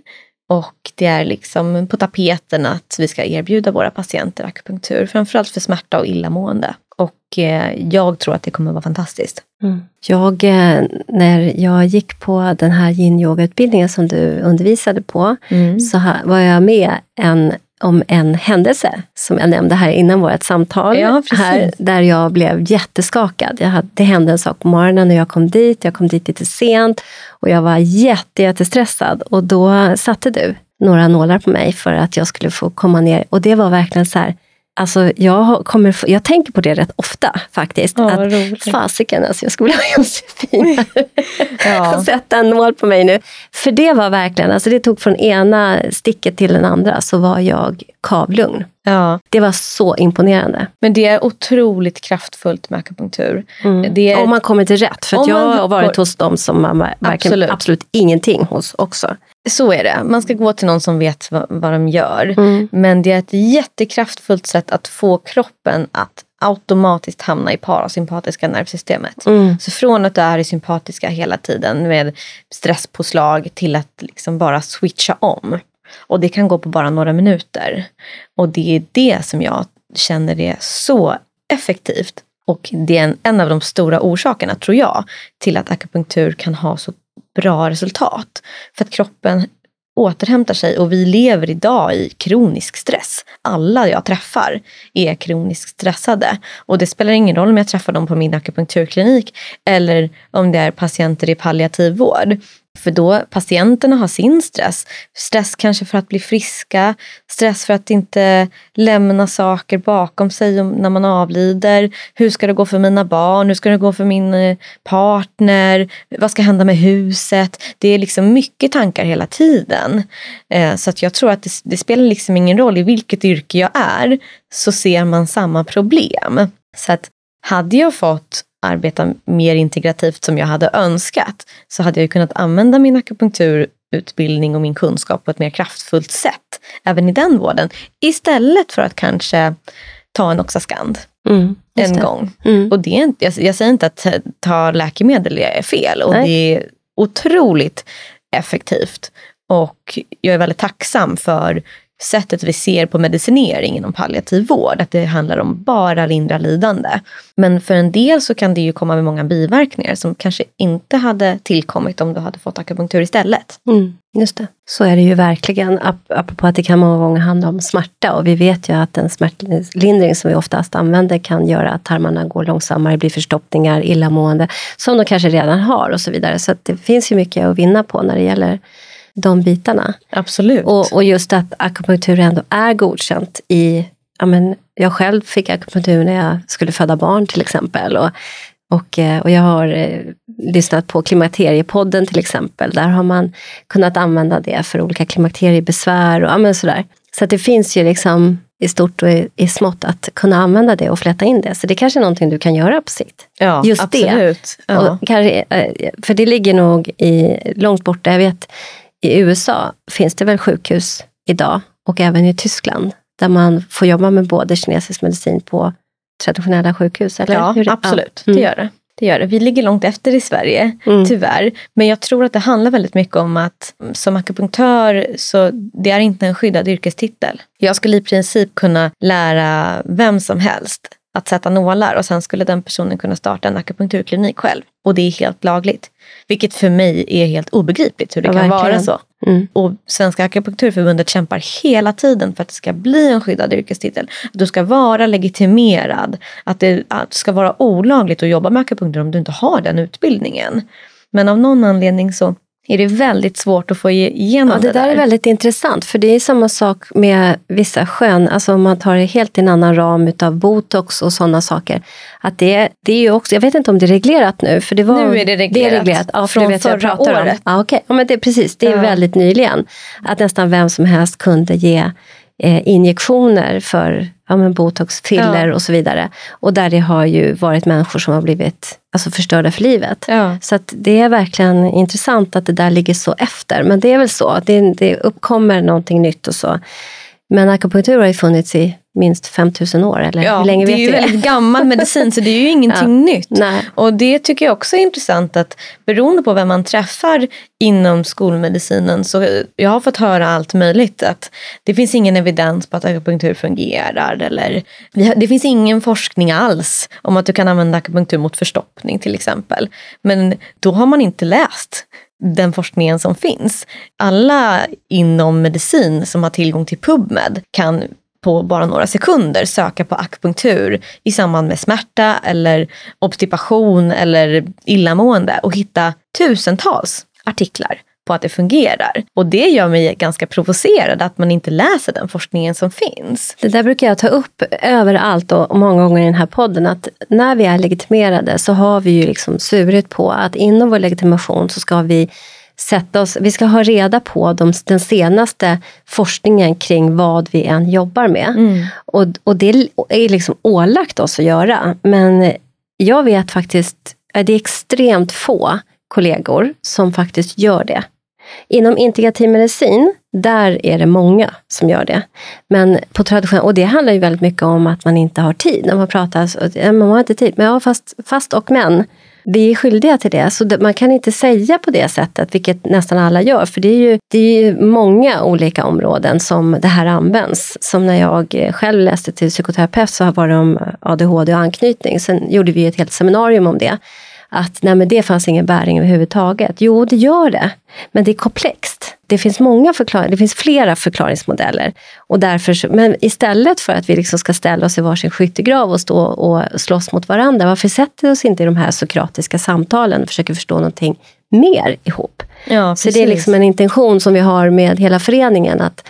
S2: Och det är liksom på tapeten att vi ska erbjuda våra patienter akupunktur. Framförallt för smärta och illamående. Och eh, jag tror att det kommer vara fantastiskt.
S1: Mm. Jag, när jag gick på den här yin-yoga-utbildningen som du undervisade på, så ha- var jag med en, om en händelse som jag nämnde här innan vårt samtal.
S2: Ja,
S1: här, där jag blev jätteskakad. Jag hade, det hände en sak på morgonen när jag kom dit. Jag kom dit lite sent och jag var jätte, jättestressad. Och då satte du några nålar på mig för att jag skulle få komma ner. Och det var verkligen så här, alltså jag, kommer, jag tänker på det rätt ofta faktiskt.
S2: Ja,
S1: att,
S2: roligt.
S1: Fasiken, alltså, jag skulle vilja ha Josefin *laughs*
S2: Ja.
S1: sätta en nål på mig nu. För det var verkligen, alltså det tog från ena sticket till den andra så var jag kavlugn.
S2: Ja.
S1: Det var så imponerande.
S2: Men det är otroligt kraftfullt med akupunktur. Det är
S1: Om man kommer till rätt. För jag har varit hos dem som man verkligen
S2: Absolut.
S1: absolut. ingenting hos också.
S2: Så är det. Man ska gå till någon som vet vad, vad de gör.
S1: Mm.
S2: Men det är ett jättekraftfullt sätt att få kroppen att automatiskt hamna i parasympatiska nervsystemet.
S1: Mm.
S2: Så från att du är i sympatiska hela tiden med stresspåslag till att liksom bara switcha om. Och det kan gå på bara några minuter. Och det är det som jag känner är så effektivt. Och det är en, en av de stora orsakerna, tror jag, till att akupunktur kan ha så bra resultat. För att kroppen återhämtar sig och vi lever idag i kronisk stress. Alla jag träffar är kroniskt stressade. Och det spelar ingen roll om jag träffar dem på min akupunkturklinik eller om det är patienter i palliativ vård. För då patienterna har sin stress. Stress kanske för att bli friska, stress för att inte lämna saker bakom sig när man avlider. Hur ska det gå för mina barn? Hur ska det gå för min eh, partner? Vad ska hända med huset? Det är liksom mycket tankar hela tiden. Eh, så att jag tror att det, det spelar liksom ingen roll i vilket yrke jag är så ser man samma problem. Så att hade jag fått arbeta mer integrativt som jag hade önskat så hade jag kunnat använda min akupunkturutbildning och min kunskap på ett mer kraftfullt sätt även i den vården. Istället för att kanske ta en Oxascand
S1: Mm,
S2: en
S1: det.
S2: gång.
S1: Mm.
S2: Och det är inte, jag, jag säger inte att ta läkemedel är fel och
S1: Nej.
S2: det är otroligt effektivt. Och jag är väldigt tacksam för sättet vi ser på medicinering inom palliativ vård, att det handlar om bara lindra lidande. Men för en del så kan det ju komma med många biverkningar som kanske inte hade tillkommit om du hade fått akupunktur istället.
S1: Mm, just det. Så är det ju verkligen. Ap- Apropå att det kan många gånger handla om smärta. Och vi vet ju att en smärtlindring som vi oftast använder kan göra att tarmarna går långsammare, blir förstoppningar, illamående. Som de kanske redan har och så vidare. Så att det finns ju mycket att vinna på när det gäller de bitarna.
S2: Absolut.
S1: Och, och just att akupunktur ändå är godkänt i... Ja men, jag själv fick akupunktur när jag skulle föda barn till exempel. Och, och, eh, och jag har eh, lyssnat på Klimakteriepodden till exempel. Där har man kunnat använda det för olika klimakteriebesvär och ja, men sådär. Så att det finns ju liksom i stort och i, i smått att kunna använda det och flätta in det. Så det kanske är någonting du kan göra på sikt.
S2: ja,
S1: just det.
S2: absolut. Ja.
S1: Och kanske, eh, för det ligger nog i, långt borta. Jag vet i USA finns det väl sjukhus idag och även i Tyskland där man får jobba med både kinesisk medicin på traditionella sjukhus. Eller?
S2: Ja,
S1: det-
S2: absolut.
S1: Ja.
S2: Det gör det. Det gör det. Vi ligger långt efter i Sverige,
S1: Mm.
S2: tyvärr. Men jag tror att det handlar väldigt mycket om att mm, som akupunktör så det är inte en skyddad yrkestitel. Jag skulle i princip kunna lära vem som helst att sätta nålar och sen skulle den personen kunna starta en akupunkturklinik själv. Och det är helt lagligt. Vilket för mig är helt obegripligt hur det
S1: Ja,
S2: kan vara
S1: verkligen.
S2: så.
S1: Mm.
S2: Och Svenska akupunkturförbundet kämpar hela tiden för att det ska bli en skyddad yrkestitel. Att du ska vara legitimerad. Att det, att det ska vara olagligt att jobba med akupunktur om du inte har den utbildningen. Men av någon anledning så är det väldigt svårt att få ge- igenom
S1: Ja, det där är väldigt intressant, för det är samma sak med vissa skön, alltså om man tar det helt i en annan ram utav botox och sådana saker. Att det, det är ju också, jag vet inte om det är reglerat nu, för det var...
S2: Nu är det reglerat.
S1: Det är reglerat, ja,
S2: Från
S1: det jag jag
S2: förra
S1: pratar
S2: året.
S1: Om. Ja, okej. ja, men det, är precis, det är
S2: Ja.
S1: väldigt nyligen. Att nästan vem som helst kunde ge eh, injektioner för ja, men botox, filler
S2: Ja.
S1: och så vidare. Och där det har ju varit människor som har blivit alltså, förstörda för livet.
S2: Ja.
S1: Så det är verkligen intressant att det där ligger så efter. Men det är väl så, det, det uppkommer någonting nytt och så. Men akupunktur har ju funnits i minst 5000 år, eller
S2: Ja,
S1: hur länge
S2: det
S1: vet
S2: är ju
S1: du
S2: väldigt gammal medicin så det är ju *laughs* ingenting nytt.
S1: Nej.
S2: Och det tycker jag också är intressant att beroende på vem man träffar inom skolmedicinen så jag har fått höra allt möjligt. Att det finns ingen evidens på att akupunktur fungerar eller det finns ingen forskning alls om att du kan använda akupunktur mot förstoppning till exempel. Men då har man inte läst den forskningen som finns. Alla inom medicin som har tillgång till PubMed kan på bara några sekunder söka på akupunktur i samband med smärta eller obstipation eller illamående och hitta tusentals artiklar på att det fungerar. Och det gör mig ganska provocerad att man inte läser den forskningen som finns.
S1: Det där brukar jag ta upp överallt och många gånger i den här podden. Att när vi är legitimerade så har vi ju liksom svurit på att inom vår legitimation så ska vi sätta oss, vi ska ha reda på de, den senaste forskningen kring vad vi än jobbar med. Och, och det är liksom ålagt oss att göra. Men jag vet faktiskt, att det är extremt få kollegor som faktiskt gör det. Inom integrativ medicin, där är det många som gör det. Men på traditionell, och det handlar ju väldigt mycket om att man inte har tid. När man pratar, man har inte tid, men ja, fast, fast och men. Vi är skyldiga till det, så man kan inte säga på det sättet, vilket nästan alla gör. För det är ju, det är ju många olika områden som det här används. Som när jag själv läste till psykoterapeut så var det om ADHD och anknytning. Sen gjorde vi ett helt seminarium om det att nej men det fanns ingen bäring överhuvudtaget. Jo, det gör det, men det är komplext. Det finns många förklaringar, det finns flera förklaringsmodeller. Och därför, men istället för att vi liksom ska ställa oss i varsin skyttegrav och stå och slåss mot varandra, varför sätter vi oss inte i de här sokratiska samtalen och försöker förstå någonting mer ihop?
S2: Ja,
S1: Så det är liksom en intention som vi har med hela föreningen, att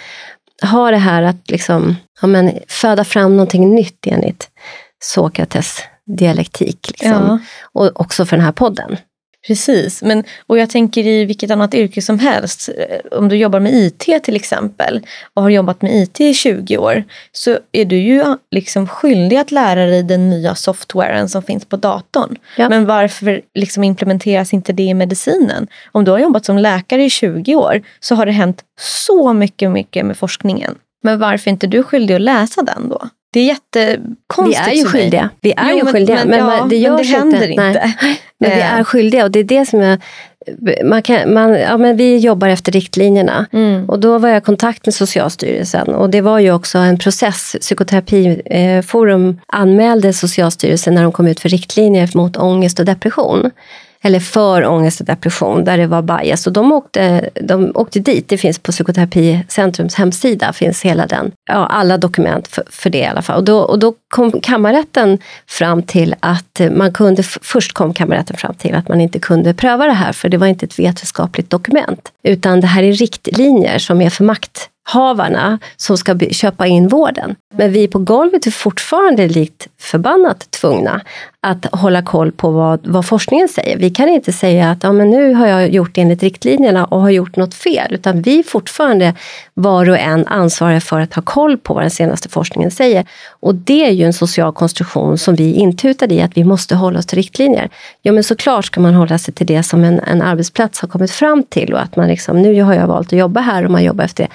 S1: ha det här att liksom, ja, men, föda fram någonting nytt enligt Sokrates dialektik. Liksom. Ja. Och också för den här podden.
S2: Precis, men, och jag tänker i vilket annat yrke som helst. Eh, om du jobbar med IT till exempel och har jobbat med IT i 20 år så är du ju liksom skyldig att lära dig den nya softwaren som finns på datorn. Ja. Men varför liksom implementeras inte det i medicinen? Om du har jobbat som läkare i 20 år så har det hänt så mycket, mycket med forskningen. Men varför är inte du skyldig att läsa den då? Det är jättekonstigt
S1: Vi är ju skyldiga. Vi är
S2: jo,
S1: ju skyldiga.
S2: Men, men, ja, det, men det händer inte. inte.
S1: Men vi är skyldiga och det är det som jag... Man kan, man, ja, men vi jobbar efter riktlinjerna. Mm. Och då var jag i kontakt med Socialstyrelsen. Och det var ju också en process. Psykoterapiforum anmälde Socialstyrelsen när de kom ut för riktlinjer mot ångest och depression eller för ångest och depression, där det var bias. Och de åkte, de åkte dit, det finns på Psykoterapicentrums hemsida, finns hela den, ja, alla dokument för, för det i alla fall. Och då, och då kom kammarrätten fram till att man kunde, först kom kammarrätten fram till att man inte kunde pröva det här, för det var inte ett vetenskapligt dokument, utan det här är riktlinjer som är för makt havarna som ska köpa in vården. Men vi på golvet är fortfarande likt förbannat tvungna att hålla koll på vad, vad forskningen säger. Vi kan inte säga att ja, men nu har jag gjort enligt riktlinjerna och har gjort något fel, utan vi är fortfarande var och en ansvariga för att ha koll på vad den senaste forskningen säger. Och det är ju en social konstruktion som vi intutade i, att vi måste hålla oss till riktlinjer. Ja, men såklart ska man hålla sig till det som en, en arbetsplats har kommit fram till och att man liksom, nu har jag valt att jobba här och man jobbar efter det.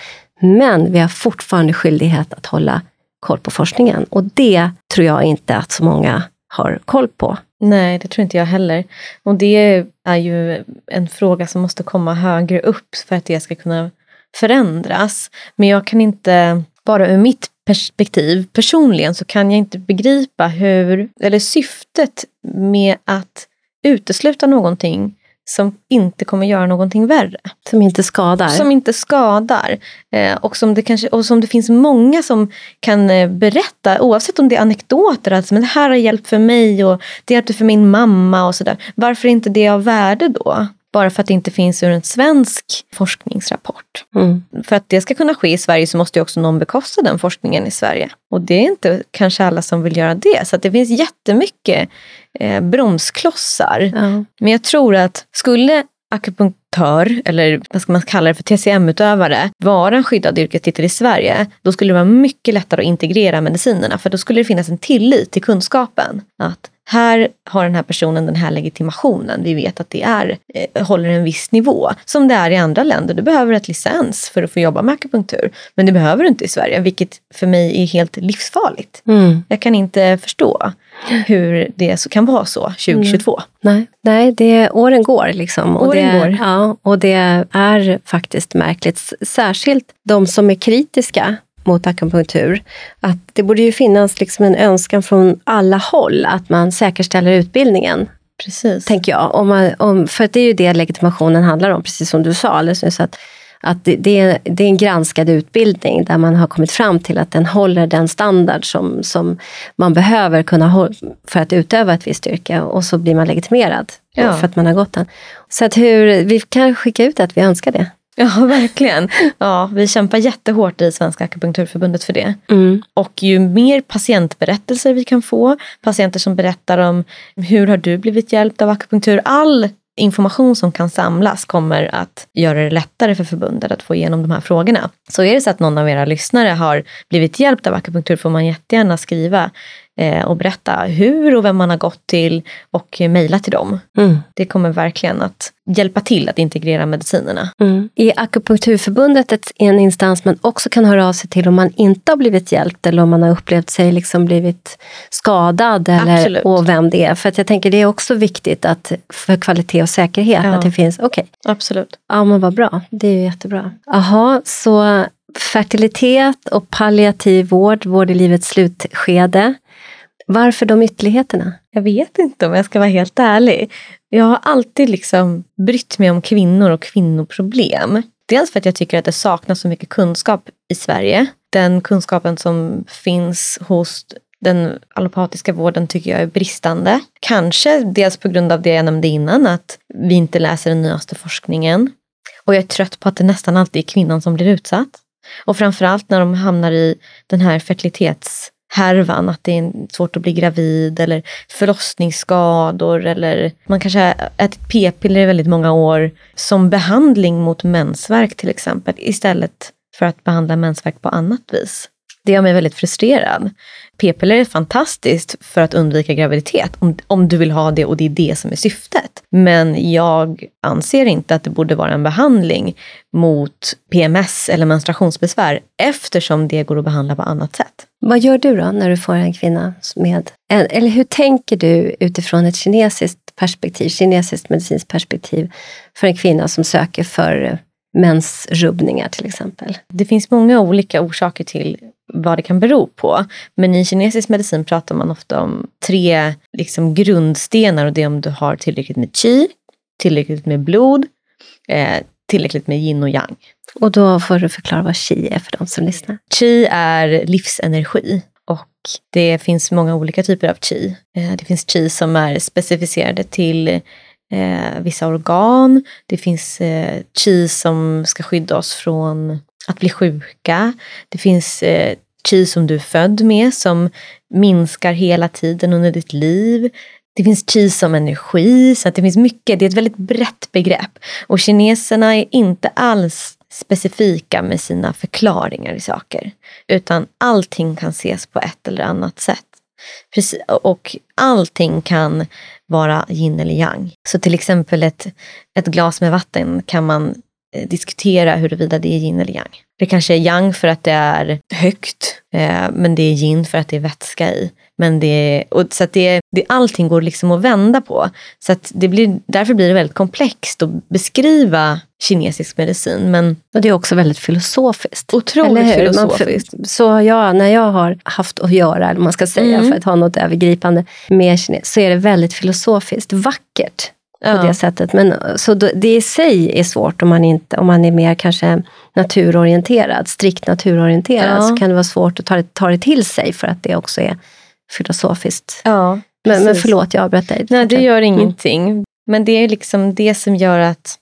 S1: Men vi har fortfarande skyldighet att hålla koll på forskningen. Och det tror jag inte att så många har koll på.
S2: Nej, det tror inte jag heller. Och det är ju en fråga som måste komma högre upp för att det ska kunna förändras. Men jag kan inte, bara ur mitt perspektiv personligen, så kan jag inte begripa hur, eller syftet med att utesluta någonting som inte kommer göra någonting värre.
S1: Som inte skadar.
S2: Som inte skadar. Eh, och, som det kanske, och som det finns många som kan eh, berätta, oavsett om det är anekdoter, alltså, men det här har hjälpt för mig och det hjälpte för min mamma och sådär. Varför är inte det av värde då? Bara för att det inte finns ur en svensk forskningsrapport. Mm. För att det ska kunna ske i Sverige så måste ju också någon bekosta den forskningen i Sverige. Och det är inte kanske alla som vill göra det. Så det finns jättemycket eh, bromsklossar. Ja. Men jag tror att skulle akupunktör, eller vad ska man kalla det för, TCM-utövare, vara en skyddad yrkestitel i Sverige, då skulle det vara mycket lättare att integrera medicinerna. För då skulle det finnas en tillit till kunskapen. Att här har den här personen den här legitimationen. Vi vet att det är, eh, håller en viss nivå. Som det är i andra länder. Du behöver ett licens för att få jobba med akupunktur. Men det behöver du inte i Sverige, vilket för mig är helt livsfarligt. Mm. Jag kan inte förstå hur det så kan vara så 2022. Mm.
S1: Nej, Nej det, åren går. Liksom,
S2: och åren
S1: det,
S2: går.
S1: Ja, och det är faktiskt märkligt. Särskilt de som är kritiska mot akupunktur. Att det borde ju finnas liksom en önskan från alla håll att man säkerställer utbildningen.
S2: Precis.
S1: Tänker jag. Om man, om, för det är ju det legitimationen handlar om, precis som du sa alldeles nyss. Att, att det, det, är, det är en granskad utbildning där man har kommit fram till att den håller den standard som, som man behöver kunna för att utöva ett visst yrke och så blir man legitimerad ja. för att man har gått den. Så att hur, vi kan skicka ut att vi önskar det.
S2: Ja, *laughs* verkligen. Ja, vi kämpar jättehårt i Svenska akupunkturförbundet för det. Mm. Och ju mer patientberättelser vi kan få, patienter som berättar om hur har du blivit hjälpt av akupunktur, all information som kan samlas kommer att göra det lättare för förbundet att få igenom de här frågorna. Så är det så att någon av era lyssnare har blivit hjälpt av akupunktur får man jättegärna skriva och berätta hur och vem man har gått till och mejla till dem.
S1: Mm.
S2: Det kommer verkligen att hjälpa till att integrera medicinerna.
S1: Mm. Är Akupunkturförbundet ett, en instans man också kan höra av sig till om man inte har blivit hjälpt eller om man har upplevt sig liksom blivit skadad eller,
S2: Absolut.
S1: och vem det är? För att jag tänker det är också viktigt att för kvalitet och säkerhet
S2: Ja.
S1: att det finns, okej,
S2: Absolut.
S1: ja men vad bra, det är ju jättebra. Jaha, så fertilitet och palliativ vård, vård i livets slutskede. Varför de ytterligheterna?
S2: Jag vet inte om jag ska vara helt ärlig. Jag har alltid liksom brytt mig om kvinnor och kvinnoproblem. Dels för att jag tycker att det saknas så mycket kunskap i Sverige. Den kunskapen som finns hos den allopatiska vården tycker jag är bristande. Kanske dels på grund av det jag nämnde innan, att vi inte läser den nyaste forskningen. Och jag är trött på att det nästan alltid är kvinnan som blir utsatt. Och framförallt när de hamnar i den här fertilitets härvan, att det är svårt att bli gravid eller förlossningsskador eller man kanske har ätit p-piller i väldigt många år som behandling mot mensvärk till exempel istället för att behandla mensvärk på annat vis. Det gör mig väldigt frustrerad. P-piller är fantastiskt för att undvika graviditet om, om du vill ha det och det är det som är syftet. Men jag anser inte att det borde vara en behandling mot PMS eller menstruationsbesvär eftersom det går att behandla på annat sätt.
S1: Vad gör du då när du får en kvinna med, eller hur tänker du utifrån ett kinesiskt perspektiv, kinesiskt medicinskt perspektiv för en kvinna som söker för eh, mensrubbningar till exempel?
S2: Det finns många olika orsaker till vad det kan bero på. Men i kinesisk medicin pratar man ofta om tre liksom, grundstenar och det är om du har tillräckligt med qi, tillräckligt med blod, eh, tillräckligt med yin och yang.
S1: Och då får du förklara vad qi är för de som lyssnar.
S2: Qi är livsenergi och det finns många olika typer av qi. Eh, det finns qi som är specificerade till eh, vissa organ. Det finns eh, qi som ska skydda oss från att bli sjuka. Det finns qi som du är född med som minskar hela tiden under ditt liv. Det finns qi som energi, så att det finns mycket. Det är ett väldigt brett begrepp. Och kineserna är inte alls specifika med sina förklaringar i saker. Utan allting kan ses på ett eller annat sätt. Precis, och allting kan vara yin eller yang. Så till exempel ett, ett glas med vatten kan man diskutera huruvida det är yin eller yang. Det kanske är yang för att det är högt, eh, men det är yin för att det är vätska i. Men det, och så att det, det, allting går liksom att vända på. Så att det blir, därför blir det väldigt komplext att beskriva kinesisk medicin. Men
S1: Och det är också väldigt filosofiskt.
S2: otroligt?
S1: Man-
S2: filosofiskt.
S1: Så jag, när jag har haft att göra, eller man ska säga,
S2: Mm.
S1: för att ha något övergripande med kines, så är det väldigt filosofiskt, vackert på
S2: Ja.
S1: det sättet. Men, så då, det i sig är svårt om man, inte, om man är mer kanske naturorienterad, strikt naturorienterad,
S2: Ja.
S1: så kan det vara svårt att ta det, ta det till sig för att det också är filosofiskt.
S2: Ja,
S1: Men, men förlåt, jag avbröt dig.
S2: Nej, det gör
S1: Mm.
S2: ingenting. Men det är liksom det som gör att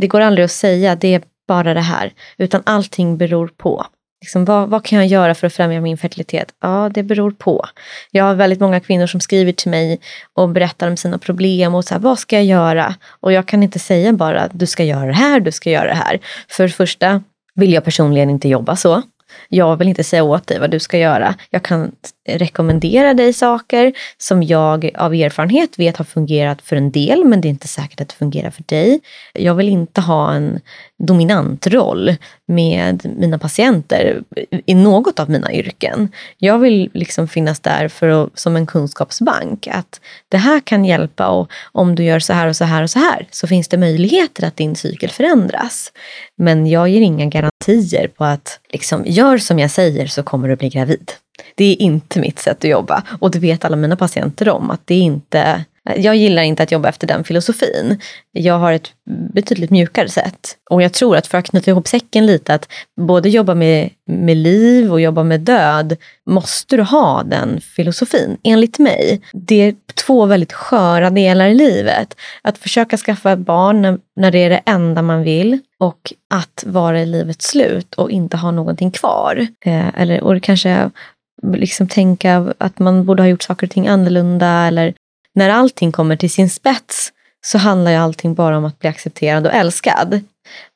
S2: det går aldrig att säga det är bara det här. Utan allting beror på. Liksom, vad, vad kan jag göra för att främja min fertilitet? Ja, det beror på. Jag har väldigt många kvinnor som skriver till mig och berättar om sina problem och så här, vad ska jag göra? Och jag kan inte säga bara du ska göra det här, du ska göra det här. För det första vill jag personligen inte jobba så. Jag vill inte säga åt dig vad du ska göra. Jag kan rekommendera dig saker som jag av erfarenhet vet har fungerat för en del, men det är inte säkert att det fungerar för dig. Jag vill inte ha en dominant roll med mina patienter i något av mina yrken. Jag vill liksom finnas där för att, som en kunskapsbank. Att det här kan hjälpa och om du gör så här och så här och så här så finns det möjligheter att din cykel förändras. Men jag ger inga garantier på att liksom, gör som jag säger så kommer du bli gravid. Det är inte mitt sätt att jobba och det vet alla mina patienter om att det är inte jag gillar inte att jobba efter den filosofin. Jag har ett betydligt mjukare sätt. Och jag tror att för att knyta ihop säcken lite, att både jobba med, med liv och jobba med död, måste du ha den filosofin, enligt mig. Det är två väldigt sköra delar i livet. Att försöka skaffa barn när, när det är det enda man vill och att vara i livets slut och inte ha någonting kvar. Eh, eller, och kanske liksom tänka att man borde ha gjort saker och ting annorlunda eller när allting kommer till sin spets så handlar ju allting bara om att bli accepterad och älskad.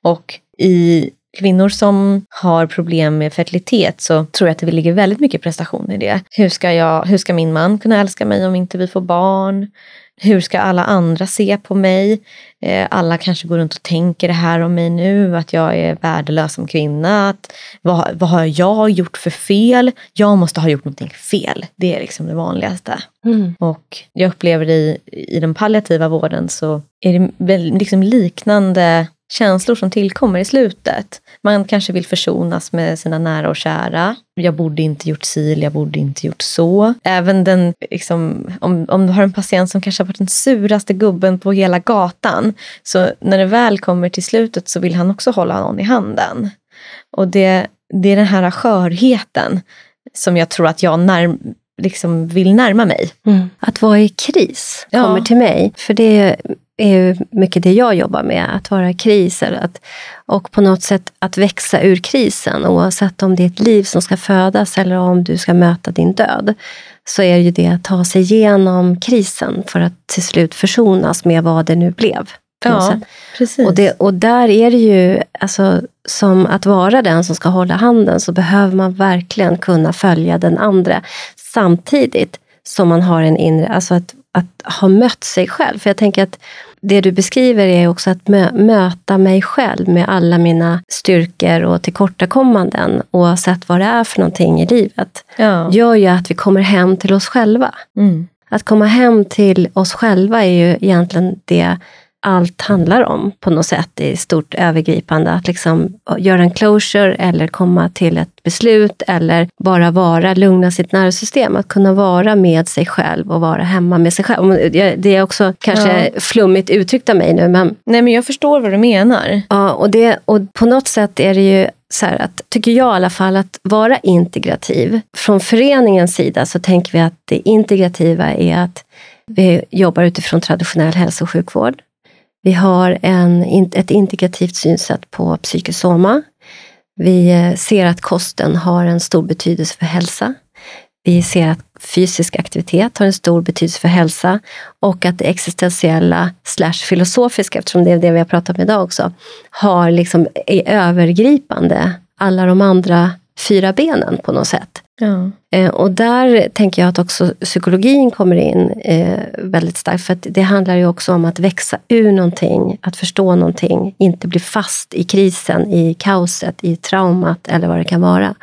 S2: Och i kvinnor som har problem med fertilitet så tror jag att det ligger väldigt mycket prestation i det. Hur ska, jag, hur ska min man kunna älska mig om inte vi får barn? Hur ska alla andra se på mig? Eh, alla kanske går runt och tänker det här om mig nu, att jag är värdelös som kvinna. Att, vad, vad har jag gjort för fel? Jag måste ha gjort någonting fel. Det är liksom det vanligaste. Mm. Och jag upplever i, i den palliativa vården så är det väl liksom liknande känslor som tillkommer i slutet. Man kanske vill försonas med sina nära och kära. Jag borde inte gjort si eller jag borde inte gjort så. Även den, liksom, om, om du har en patient som kanske har varit den suraste gubben på hela gatan, så när det väl kommer till slutet så vill han också hålla någon i handen. Och det, det är den här skörheten som jag tror att jag när, liksom vill närma mig.
S1: Mm. Att vara i kris kommer ja. till mig. För det är ju mycket det jag jobbar med, att vara i kriser. Att, och på något sätt att växa ur krisen, oavsett om det är ett liv som ska födas eller om du ska möta din död. Så är det ju det att ta sig igenom krisen för att till slut försonas med vad det nu blev.
S2: Ja, precis.
S1: Och, det, och där är det ju, alltså, som att vara den som ska hålla handen, så behöver man verkligen kunna följa den andra. Samtidigt som man har en inre, alltså att att ha mött sig själv. För jag tänker att det du beskriver är också att mö möta mig själv med alla mina styrkor och tillkortakommanden, oavsett vad det är för någonting i livet, ja. gör ju att vi kommer hem till oss själva. Mm. Att komma hem till oss själva är ju egentligen det allt handlar om på något sätt i stort övergripande. Att liksom göra en closure eller komma till ett beslut eller bara vara, lugna sitt nervsystem. Att kunna vara med sig själv och vara hemma med sig själv. Det är också kanske ja. flummigt uttryckt av mig nu. Men...
S2: Nej men jag förstår vad du menar.
S1: Ja, och, det, och på något sätt är det ju så här att, tycker jag i alla fall, att vara integrativ. Från föreningens sida så tänker vi att det integrativa är att vi jobbar utifrån traditionell hälso och sjukvård. Vi har en, ett integrativt synsätt på psykosoma. Vi eh, ser att kosten har en stor betydelse för hälsa. Vi ser att fysisk aktivitet har en stor betydelse för hälsa och att det existentiella slash filosofiska, eftersom det är det vi har pratat om idag också, har liksom, är övergripande alla de andra fyra benen på något sätt. Ja. Eh, och där tänker jag att också psykologin kommer in eh, väldigt starkt. För det handlar ju också om att växa ur någonting, att förstå någonting, inte bli fast i krisen, i kaoset, i traumat eller vad det kan vara.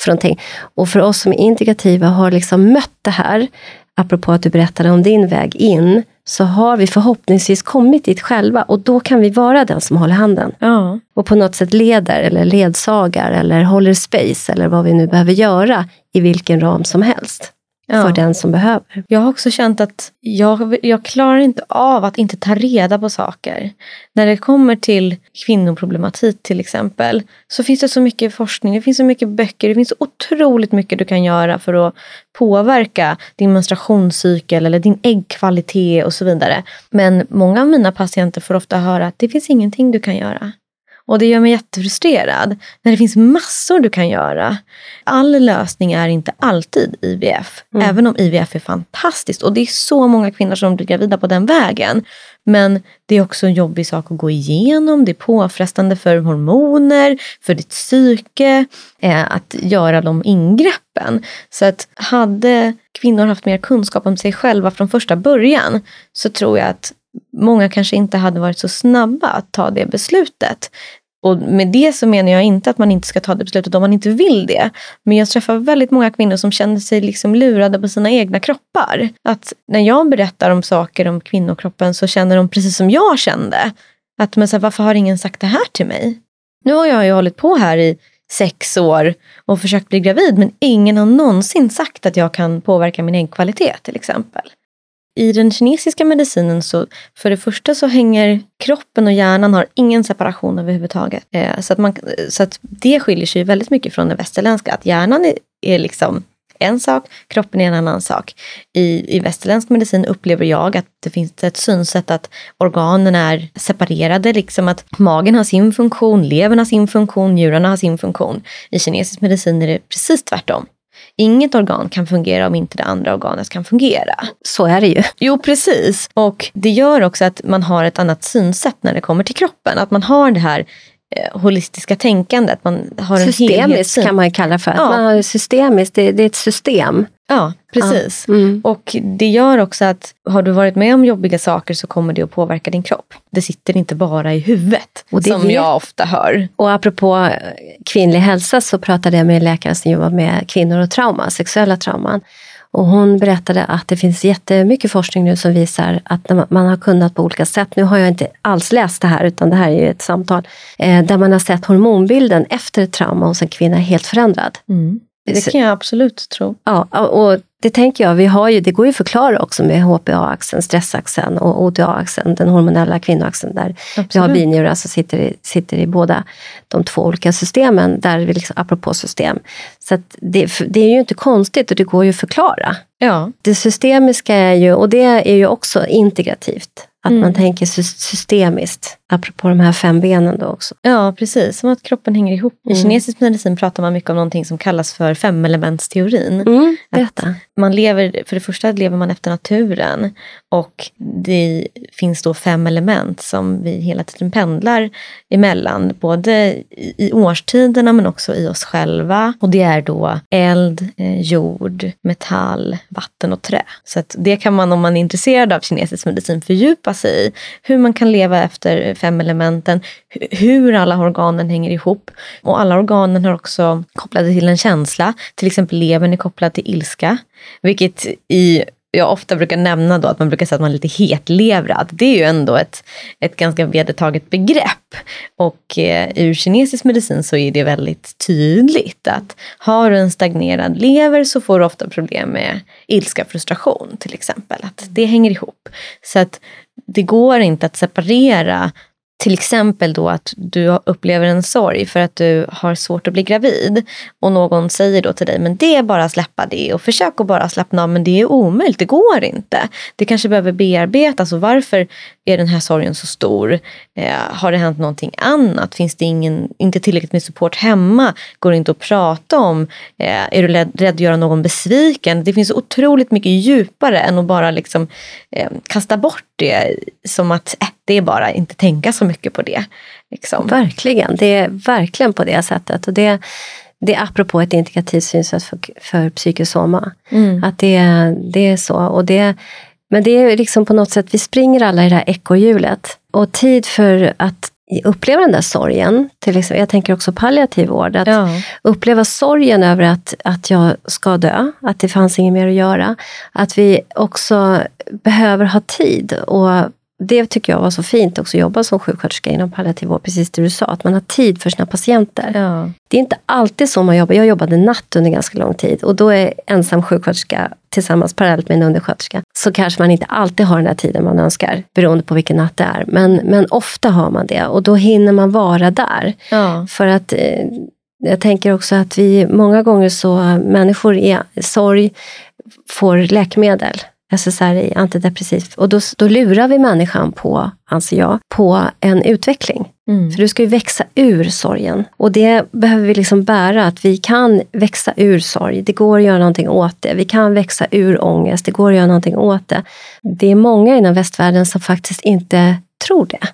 S1: För någonting. Och för oss som är integrativa har liksom mött det här, apropå att du berättade om din väg in, så har vi förhoppningsvis kommit dit själva och då kan vi vara den som håller handen. Ja. Och på något sätt leder eller ledsagar eller håller space eller vad vi nu behöver göra i vilken ram som helst ja. för den som behöver.
S2: Jag har också känt att jag, jag klarar inte av att inte ta reda på saker. När det kommer till kvinnoproblematik till exempel så finns det så mycket forskning, det finns så mycket böcker, det finns så otroligt mycket du kan göra för att påverka din menstruationscykel eller din äggkvalitet och så vidare. Men många av mina patienter får ofta höra att det finns ingenting du kan göra. Och det gör mig jättefrustrerad när det finns massor du kan göra. All lösning är inte alltid IVF, mm. även om IVF är fantastiskt. Och det är så många kvinnor som blir gravida på den vägen. Men det är också en jobbig sak att gå igenom. Det är påfrestande för hormoner, för ditt psyke, eh, att göra de ingreppen. Så att hade kvinnor haft mer kunskap om sig själva från första början så tror jag att många kanske inte hade varit så snabba att ta det beslutet. Och med det så menar jag inte att man inte ska ta det beslutet om man inte vill det. Men jag träffar väldigt många kvinnor som känner sig liksom lurade på sina egna kroppar. Att när jag berättar om saker om kvinnokroppen så känner de precis som jag kände. Att men så här, varför har ingen sagt det här till mig? Nu har jag ju hållit på här i sex år och försökt bli gravid men ingen har någonsin sagt att jag kan påverka min äggkvalitet till exempel. I den kinesiska medicinen så för det första så hänger kroppen och hjärnan har ingen separation överhuvudtaget. Eh, så, att man, så att det skiljer sig väldigt mycket från det västerländska. Att hjärnan är, är liksom en sak, kroppen är en annan sak. I, I västerländsk medicin upplever jag att det finns ett synsätt att organen är separerade, liksom att magen har sin funktion, levern har sin funktion, njurarna har sin funktion. I kinesisk medicin är det precis tvärtom. Inget organ kan fungera om inte det andra organet kan fungera.
S1: Så är det ju.
S2: Jo, precis. Och det gör också att man har ett annat synsätt när det kommer till kroppen. Att man har det här eh, holistiska tänkandet. Man har en
S1: Systemiskt kan man kalla för. Att
S2: Ja.
S1: man har systemiskt, det, det är ett system.
S2: Ja, precis.
S1: Ja. Mm.
S2: Och det gör också att har du varit med om jobbiga saker så kommer det att påverka din kropp. Det sitter inte bara i huvudet, som
S1: vet-
S2: jag ofta hör.
S1: Och apropå eh, kvinnlig hälsa så pratade jag med en läkare som jobbar med kvinnor och trauma, sexuella trauman. Och hon berättade att det finns jättemycket forskning nu som visar att man- har kunnat på olika sätt, nu har jag inte alls läst det här utan det här är ett samtal, eh, där man har sett hormonbilden efter ett trauma hos en kvinna helt förändrad.
S2: Det kan jag absolut tro.
S1: Ja, och det tänker jag, vi har ju, det går ju att förklara också med HPA-axeln, stressaxeln och ODA-axeln, den hormonella kvinnoaxeln där vi har
S2: Absolut.
S1: binjurar som sitter i, sitter i båda de två olika systemen, där vi liksom, apropå system. Så det, det är ju inte konstigt och det går ju att förklara.
S2: Ja,
S1: Det systemiska är ju, och det är ju också integrativt, att
S2: Mm.
S1: man tänker sy- systemiskt, apropå de här fem benen då också.
S2: ja, precis. Som att kroppen hänger ihop. I
S1: Mm.
S2: kinesisk medicin pratar man mycket om någonting som kallas för femelementsteorin.
S1: Mm, berätta.
S2: Man lever, för det första lever man efter naturen och det finns då fem element som vi hela tiden pendlar emellan, både i årstiderna men också i oss själva. Och det är då eld, eh, jord, metall, vatten och trä. Så att det kan man om man är intresserad av kinesisk medicin fördjupa sig i. Hur man kan leva efter fem elementen, hur alla organen hänger ihop. Och alla organen har också kopplade till en känsla. Till exempel levern är kopplad till ilska. Vilket i, jag ofta brukar nämna då att man brukar säga att man är lite hetlevrad. Det är ju ändå ett, ett ganska vedertaget begrepp. Och eh, ur kinesisk medicin så är det väldigt tydligt att har du en stagnerad lever så får du ofta problem med ilska, frustration till exempel. Att det hänger ihop. Så att det går inte att separera till exempel då att du upplever en sorg för att du har svårt att bli gravid och någon säger då till dig men det är bara att släppa det och försök att bara slappna av men det är omöjligt, det går inte. Det kanske behöver bearbetas och varför är den här sorgen så stor? Eh, har det hänt någonting annat? Finns det ingen, inte tillräckligt med support hemma? Går det inte att prata om? Eh, är du rädd, rädd att göra någon besviken? Det finns så otroligt mycket djupare än att bara liksom, eh, kasta bort det som att äh, det är bara inte tänka så mycket på det. Liksom.
S1: Verkligen, det är verkligen på det sättet. Och det, det är apropå ett integrativt synsätt för, för psykosoma.
S2: Mm.
S1: Att det, det är så. Och det, men det är liksom på något sätt, vi springer alla i det här ekorrhjulet. Och tid för att uppleva den där sorgen, till exempel, jag tänker också palliativ vård, att
S2: Ja.
S1: uppleva sorgen över att, att jag ska dö, att det fanns inget mer att göra. Att vi också behöver ha tid. Och det tycker jag var så fint också, att jobba som sjuksköterska inom palliativ vård, precis det du sa, att man har tid för sina patienter.
S2: Ja.
S1: Det är inte alltid så man jobbar. Jag jobbade natt under ganska lång tid och då är ensam sjuksköterska tillsammans parallellt med en undersköterska. Så kanske man inte alltid har den här tiden man önskar beroende på vilken natt det är. Men, men ofta har man det och då hinner man vara där.
S2: Ja.
S1: För att eh, jag tänker också att vi många gånger så människor i sorg får läkemedel. SSRI, antidepressivt. Och då, då lurar vi människan på, anser jag, på en utveckling.
S2: Mm.
S1: För du ska ju växa ur sorgen. Och det behöver vi liksom bära, att vi kan växa ur sorg. Det går att göra någonting åt det. Vi kan växa ur ångest. Det går att göra någonting åt det. Det är många inom västvärlden som faktiskt inte tror det.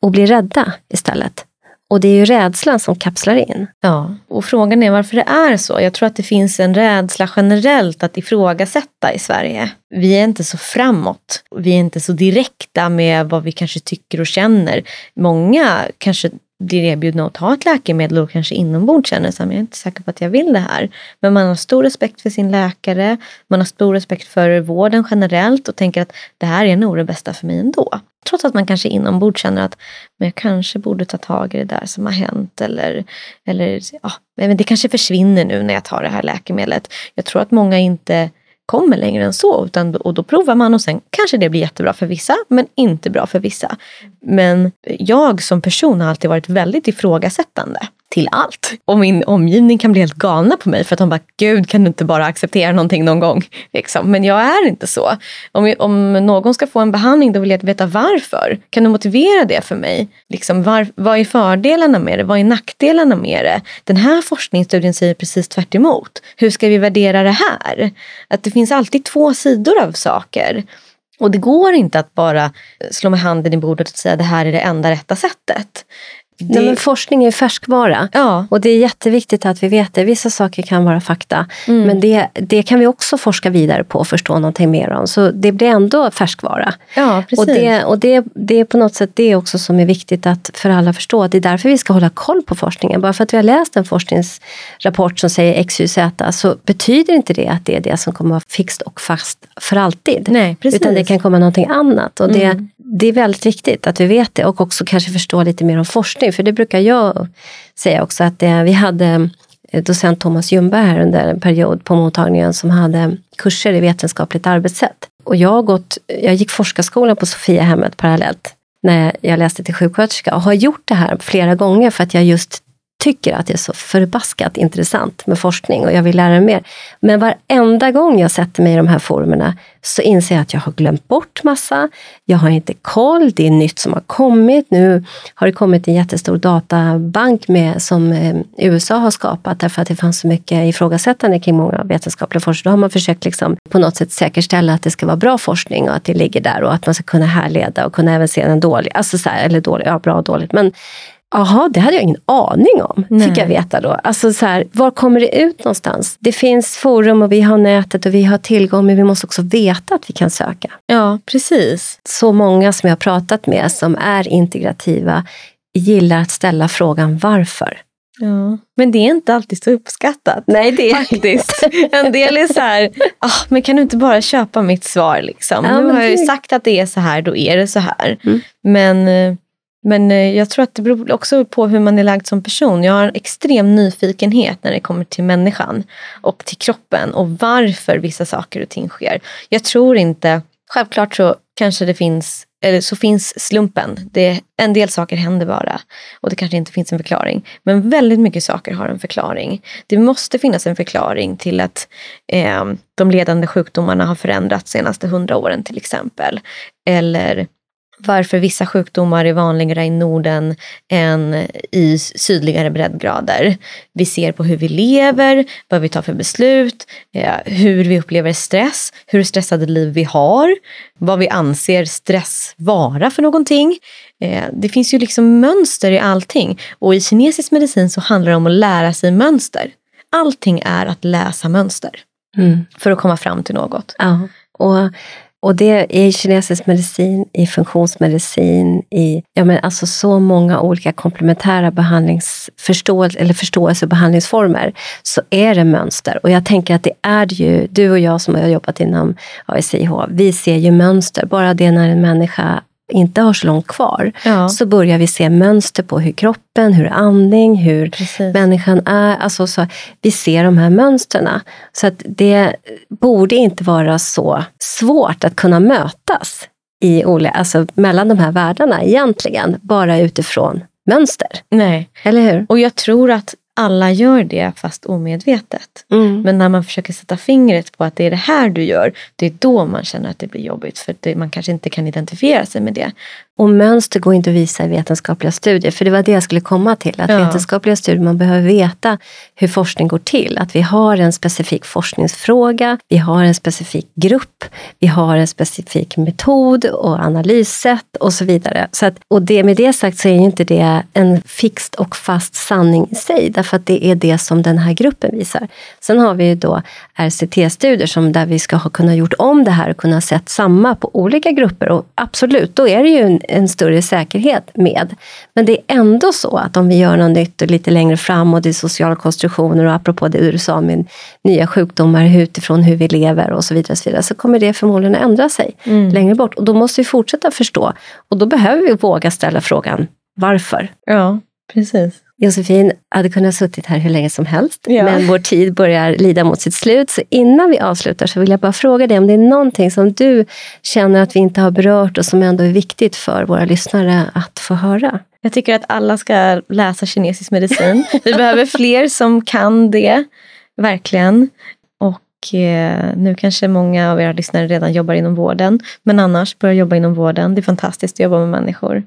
S1: Och blir rädda istället. Och det är ju rädslan som kapslar in.
S2: Ja, och frågan är varför det är så. Jag tror att det finns en rädsla generellt att ifrågasätta i Sverige. Vi är inte så framåt. Vi är inte så direkta med vad vi kanske tycker och känner. Många kanske blir erbjudna att ta ett läkemedel och kanske inombords känner att jag är inte säker på att jag vill det här. Men man har stor respekt för sin läkare, man har stor respekt för vården generellt och tänker att det här är nog det bästa för mig ändå. Trots att man kanske inombords känner att men jag kanske borde ta tag i det där som har hänt eller, eller ja, men det kanske försvinner nu när jag tar det här läkemedlet. Jag tror att många inte kommer längre än så. Utan, och då provar man och sen kanske det blir jättebra för vissa men inte bra för vissa. Men jag som person har alltid varit väldigt ifrågasättande till allt. Och min omgivning kan bli helt galna på mig för att de bara, gud kan du inte bara acceptera någonting någon gång? Liksom. Men jag är inte så. Om, om någon ska få en behandling då vill jag veta varför. Kan du motivera det för mig? Liksom, var, vad är fördelarna med det? Vad är nackdelarna med det? Den här forskningsstudien säger precis tvärt emot. Hur ska vi värdera det här? Att det finns alltid två sidor av saker. Och det går inte att bara slå med handen i bordet och säga det här är det enda rätta sättet det...
S1: Nej, men forskning är färskvara.
S2: Ja.
S1: Och det är jätteviktigt att vi vet det. Vissa saker kan vara fakta.
S2: Mm.
S1: Men det, det kan vi också forska vidare på och förstå någonting mer om. Så det blir ändå färskvara.
S2: ja, precis.
S1: Och, det, och det, det är på något sätt det också som är viktigt att för alla förstå. Det är därför vi ska hålla koll på forskningen. Bara för att vi har läst en forskningsrapport som säger X, Y, Z så betyder inte det att det är det som kommer att vara fixt och fast för alltid.
S2: Nej, precis.
S1: Utan det kan komma någonting annat. Och det,
S2: Mm.
S1: det är väldigt viktigt att vi vet det och också kanske förstå lite mer om forskning. För det brukar jag säga också att det, vi hade eh, docent Thomas Ljungberg här under en period på mottagningen som hade kurser i vetenskapligt arbetssätt. Och jag, har gått, jag gick forskarskolan på Sofiahemmet parallellt när jag läste till sjuksköterska och har gjort det här flera gånger för att jag just tycker att det är så förbaskat intressant med forskning och jag vill lära mig mer. Men varenda gång jag sätter mig i de här forumerna så inser jag att jag har glömt bort massa. Jag har inte koll, det är nytt som har kommit. Nu har det kommit en jättestor databank med, som eh, USA har skapat därför att det fanns så mycket ifrågasättande kring många vetenskapliga forskare. Då har man försökt liksom på något sätt säkerställa att det ska vara bra forskning och att det ligger där och att man ska kunna härleda och kunna även se den dålig, alltså så här, eller dålig, ja bra och dåligt. Men Jaha, det hade jag ingen aning om,
S2: Nej.
S1: fick jag veta då. Alltså så här, var kommer det ut någonstans? Det finns forum och vi har nätet och vi har tillgång, men vi måste också veta att vi kan söka.
S2: Ja, precis.
S1: Så många som jag har pratat med som är integrativa gillar att ställa frågan varför.
S2: Ja. Men det är inte alltid så uppskattat.
S1: Nej, det
S2: Faktiskt. En del är så här, *laughs* ah, men kan du inte bara köpa mitt svar liksom?
S1: Ja,
S2: nu har jag ju
S1: det-
S2: sagt att det är så här, då är det så här.
S1: Mm.
S2: Men, eh, men eh, jag tror att det beror också på hur man är lagd som person. Jag har en extrem nyfikenhet när det kommer till människan och till kroppen och varför vissa saker och ting sker. Jag tror inte, självklart så kanske det finns eller så finns slumpen. Det, en del saker händer bara och det kanske inte finns en förklaring. Men väldigt mycket saker har en förklaring. Det måste finnas en förklaring till att eh, de ledande sjukdomarna har förändrats de senaste hundra åren till exempel. Eller varför vissa sjukdomar är vanligare i Norden än i sydligare breddgrader. Vi ser på hur vi lever, vad vi tar för beslut, eh, hur vi upplever stress, hur stressade liv vi har, vad vi anser stress vara för någonting. Eh, Det finns ju liksom mönster i allting och i kinesisk medicin så handlar det om att lära sig mönster. Allting är att läsa mönster
S1: Mm.
S2: för att komma fram till något.
S1: Ja, och, och det är i kinesisk medicin, i funktionsmedicin, i ja, men alltså så många olika komplementära behandlingsförståelse eller förståelse och behandlingsformer så är det mönster. Och jag tänker att det är ju, du och jag som har jobbat inom ASIH, vi ser ju mönster. Bara det när en människa inte har så långt kvar
S2: Ja,
S1: så börjar vi se mönster på hur kroppen, hur andning, hur
S2: precis.
S1: människan är. Alltså så, vi ser de här mönstren. Så att det borde inte vara så svårt att kunna mötas i olika, alltså mellan de här världarna egentligen, bara utifrån mönster.
S2: Nej,
S1: Eller hur?
S2: och jag tror att alla gör det fast omedvetet.
S1: Mm.
S2: Men när man försöker sätta fingret på att det är det här du gör, det är då man känner att det blir jobbigt. För det, man kanske inte kan identifiera sig med det.
S1: Och mönster går inte att visa i vetenskapliga studier, för det var det jag skulle komma till. Att
S2: Ja.
S1: vetenskapliga studier, man behöver veta hur forskning går till. Att vi har en specifik forskningsfråga, vi har en specifik grupp, vi har en specifik metod och analyssätt och så vidare. Så att, och det, med det sagt så är ju inte det en fixt och fast sanning i sig, därför att det är det som den här gruppen visar. Sen har vi ju då RCT-studier som där vi ska ha kunnat gjort om det här och kunna sett samma på olika grupper. Och absolut, då är det ju en, en större säkerhet med. Men det är ändå så att om vi gör något nytt och lite längre fram och det är sociala konstruktioner och apropå det du sa med nya sjukdomar utifrån hur vi lever och så vidare, så, vidare så kommer det förmodligen att ändra sig längre bort. Och då måste vi fortsätta förstå. Och då behöver vi våga ställa frågan varför.
S2: Ja, precis.
S1: Josefin hade kunnat suttit här hur länge som helst,
S2: Ja.
S1: men vår tid börjar lida mot sitt slut. Så innan vi avslutar så vill jag bara fråga dig om det är någonting som du känner att vi inte har berört och som ändå är viktigt för våra lyssnare att få höra.
S2: Jag tycker att alla ska läsa kinesisk medicin. Vi behöver *laughs* fler som kan det, verkligen. Och eh, nu kanske många av era lyssnare redan jobbar inom vården. Men annars, börja jobba inom vården. Det är fantastiskt att jobba med människor.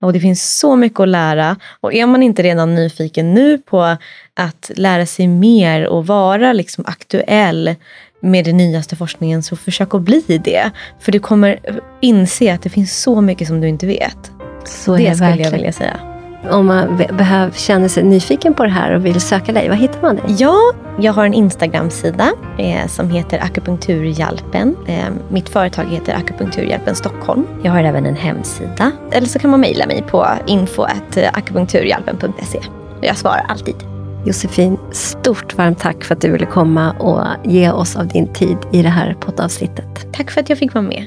S2: Och det finns så mycket att lära. Och är man inte redan nyfiken nu på att lära sig mer och vara liksom aktuell med den nyaste forskningen, så försök att bli det. För du kommer inse att det finns så mycket som du inte vet.
S1: Så
S2: det
S1: det
S2: skulle jag vilja säga.
S1: Om man behöver, känner sig nyfiken på det här och vill söka dig, var hittar man dig?
S2: Ja, jag har en Instagram-sida eh, som heter Akupunkturhjälpen. Eh, mitt företag heter Akupunkturhjälpen Stockholm. Jag har även en hemsida. Eller så kan man mejla mig på info.akupunkturhjälpen.se. Jag svarar alltid.
S1: Josefin, stort varmt tack för att du ville komma och ge oss av din tid i det här poddavsnittet.
S2: Tack för att jag fick vara med.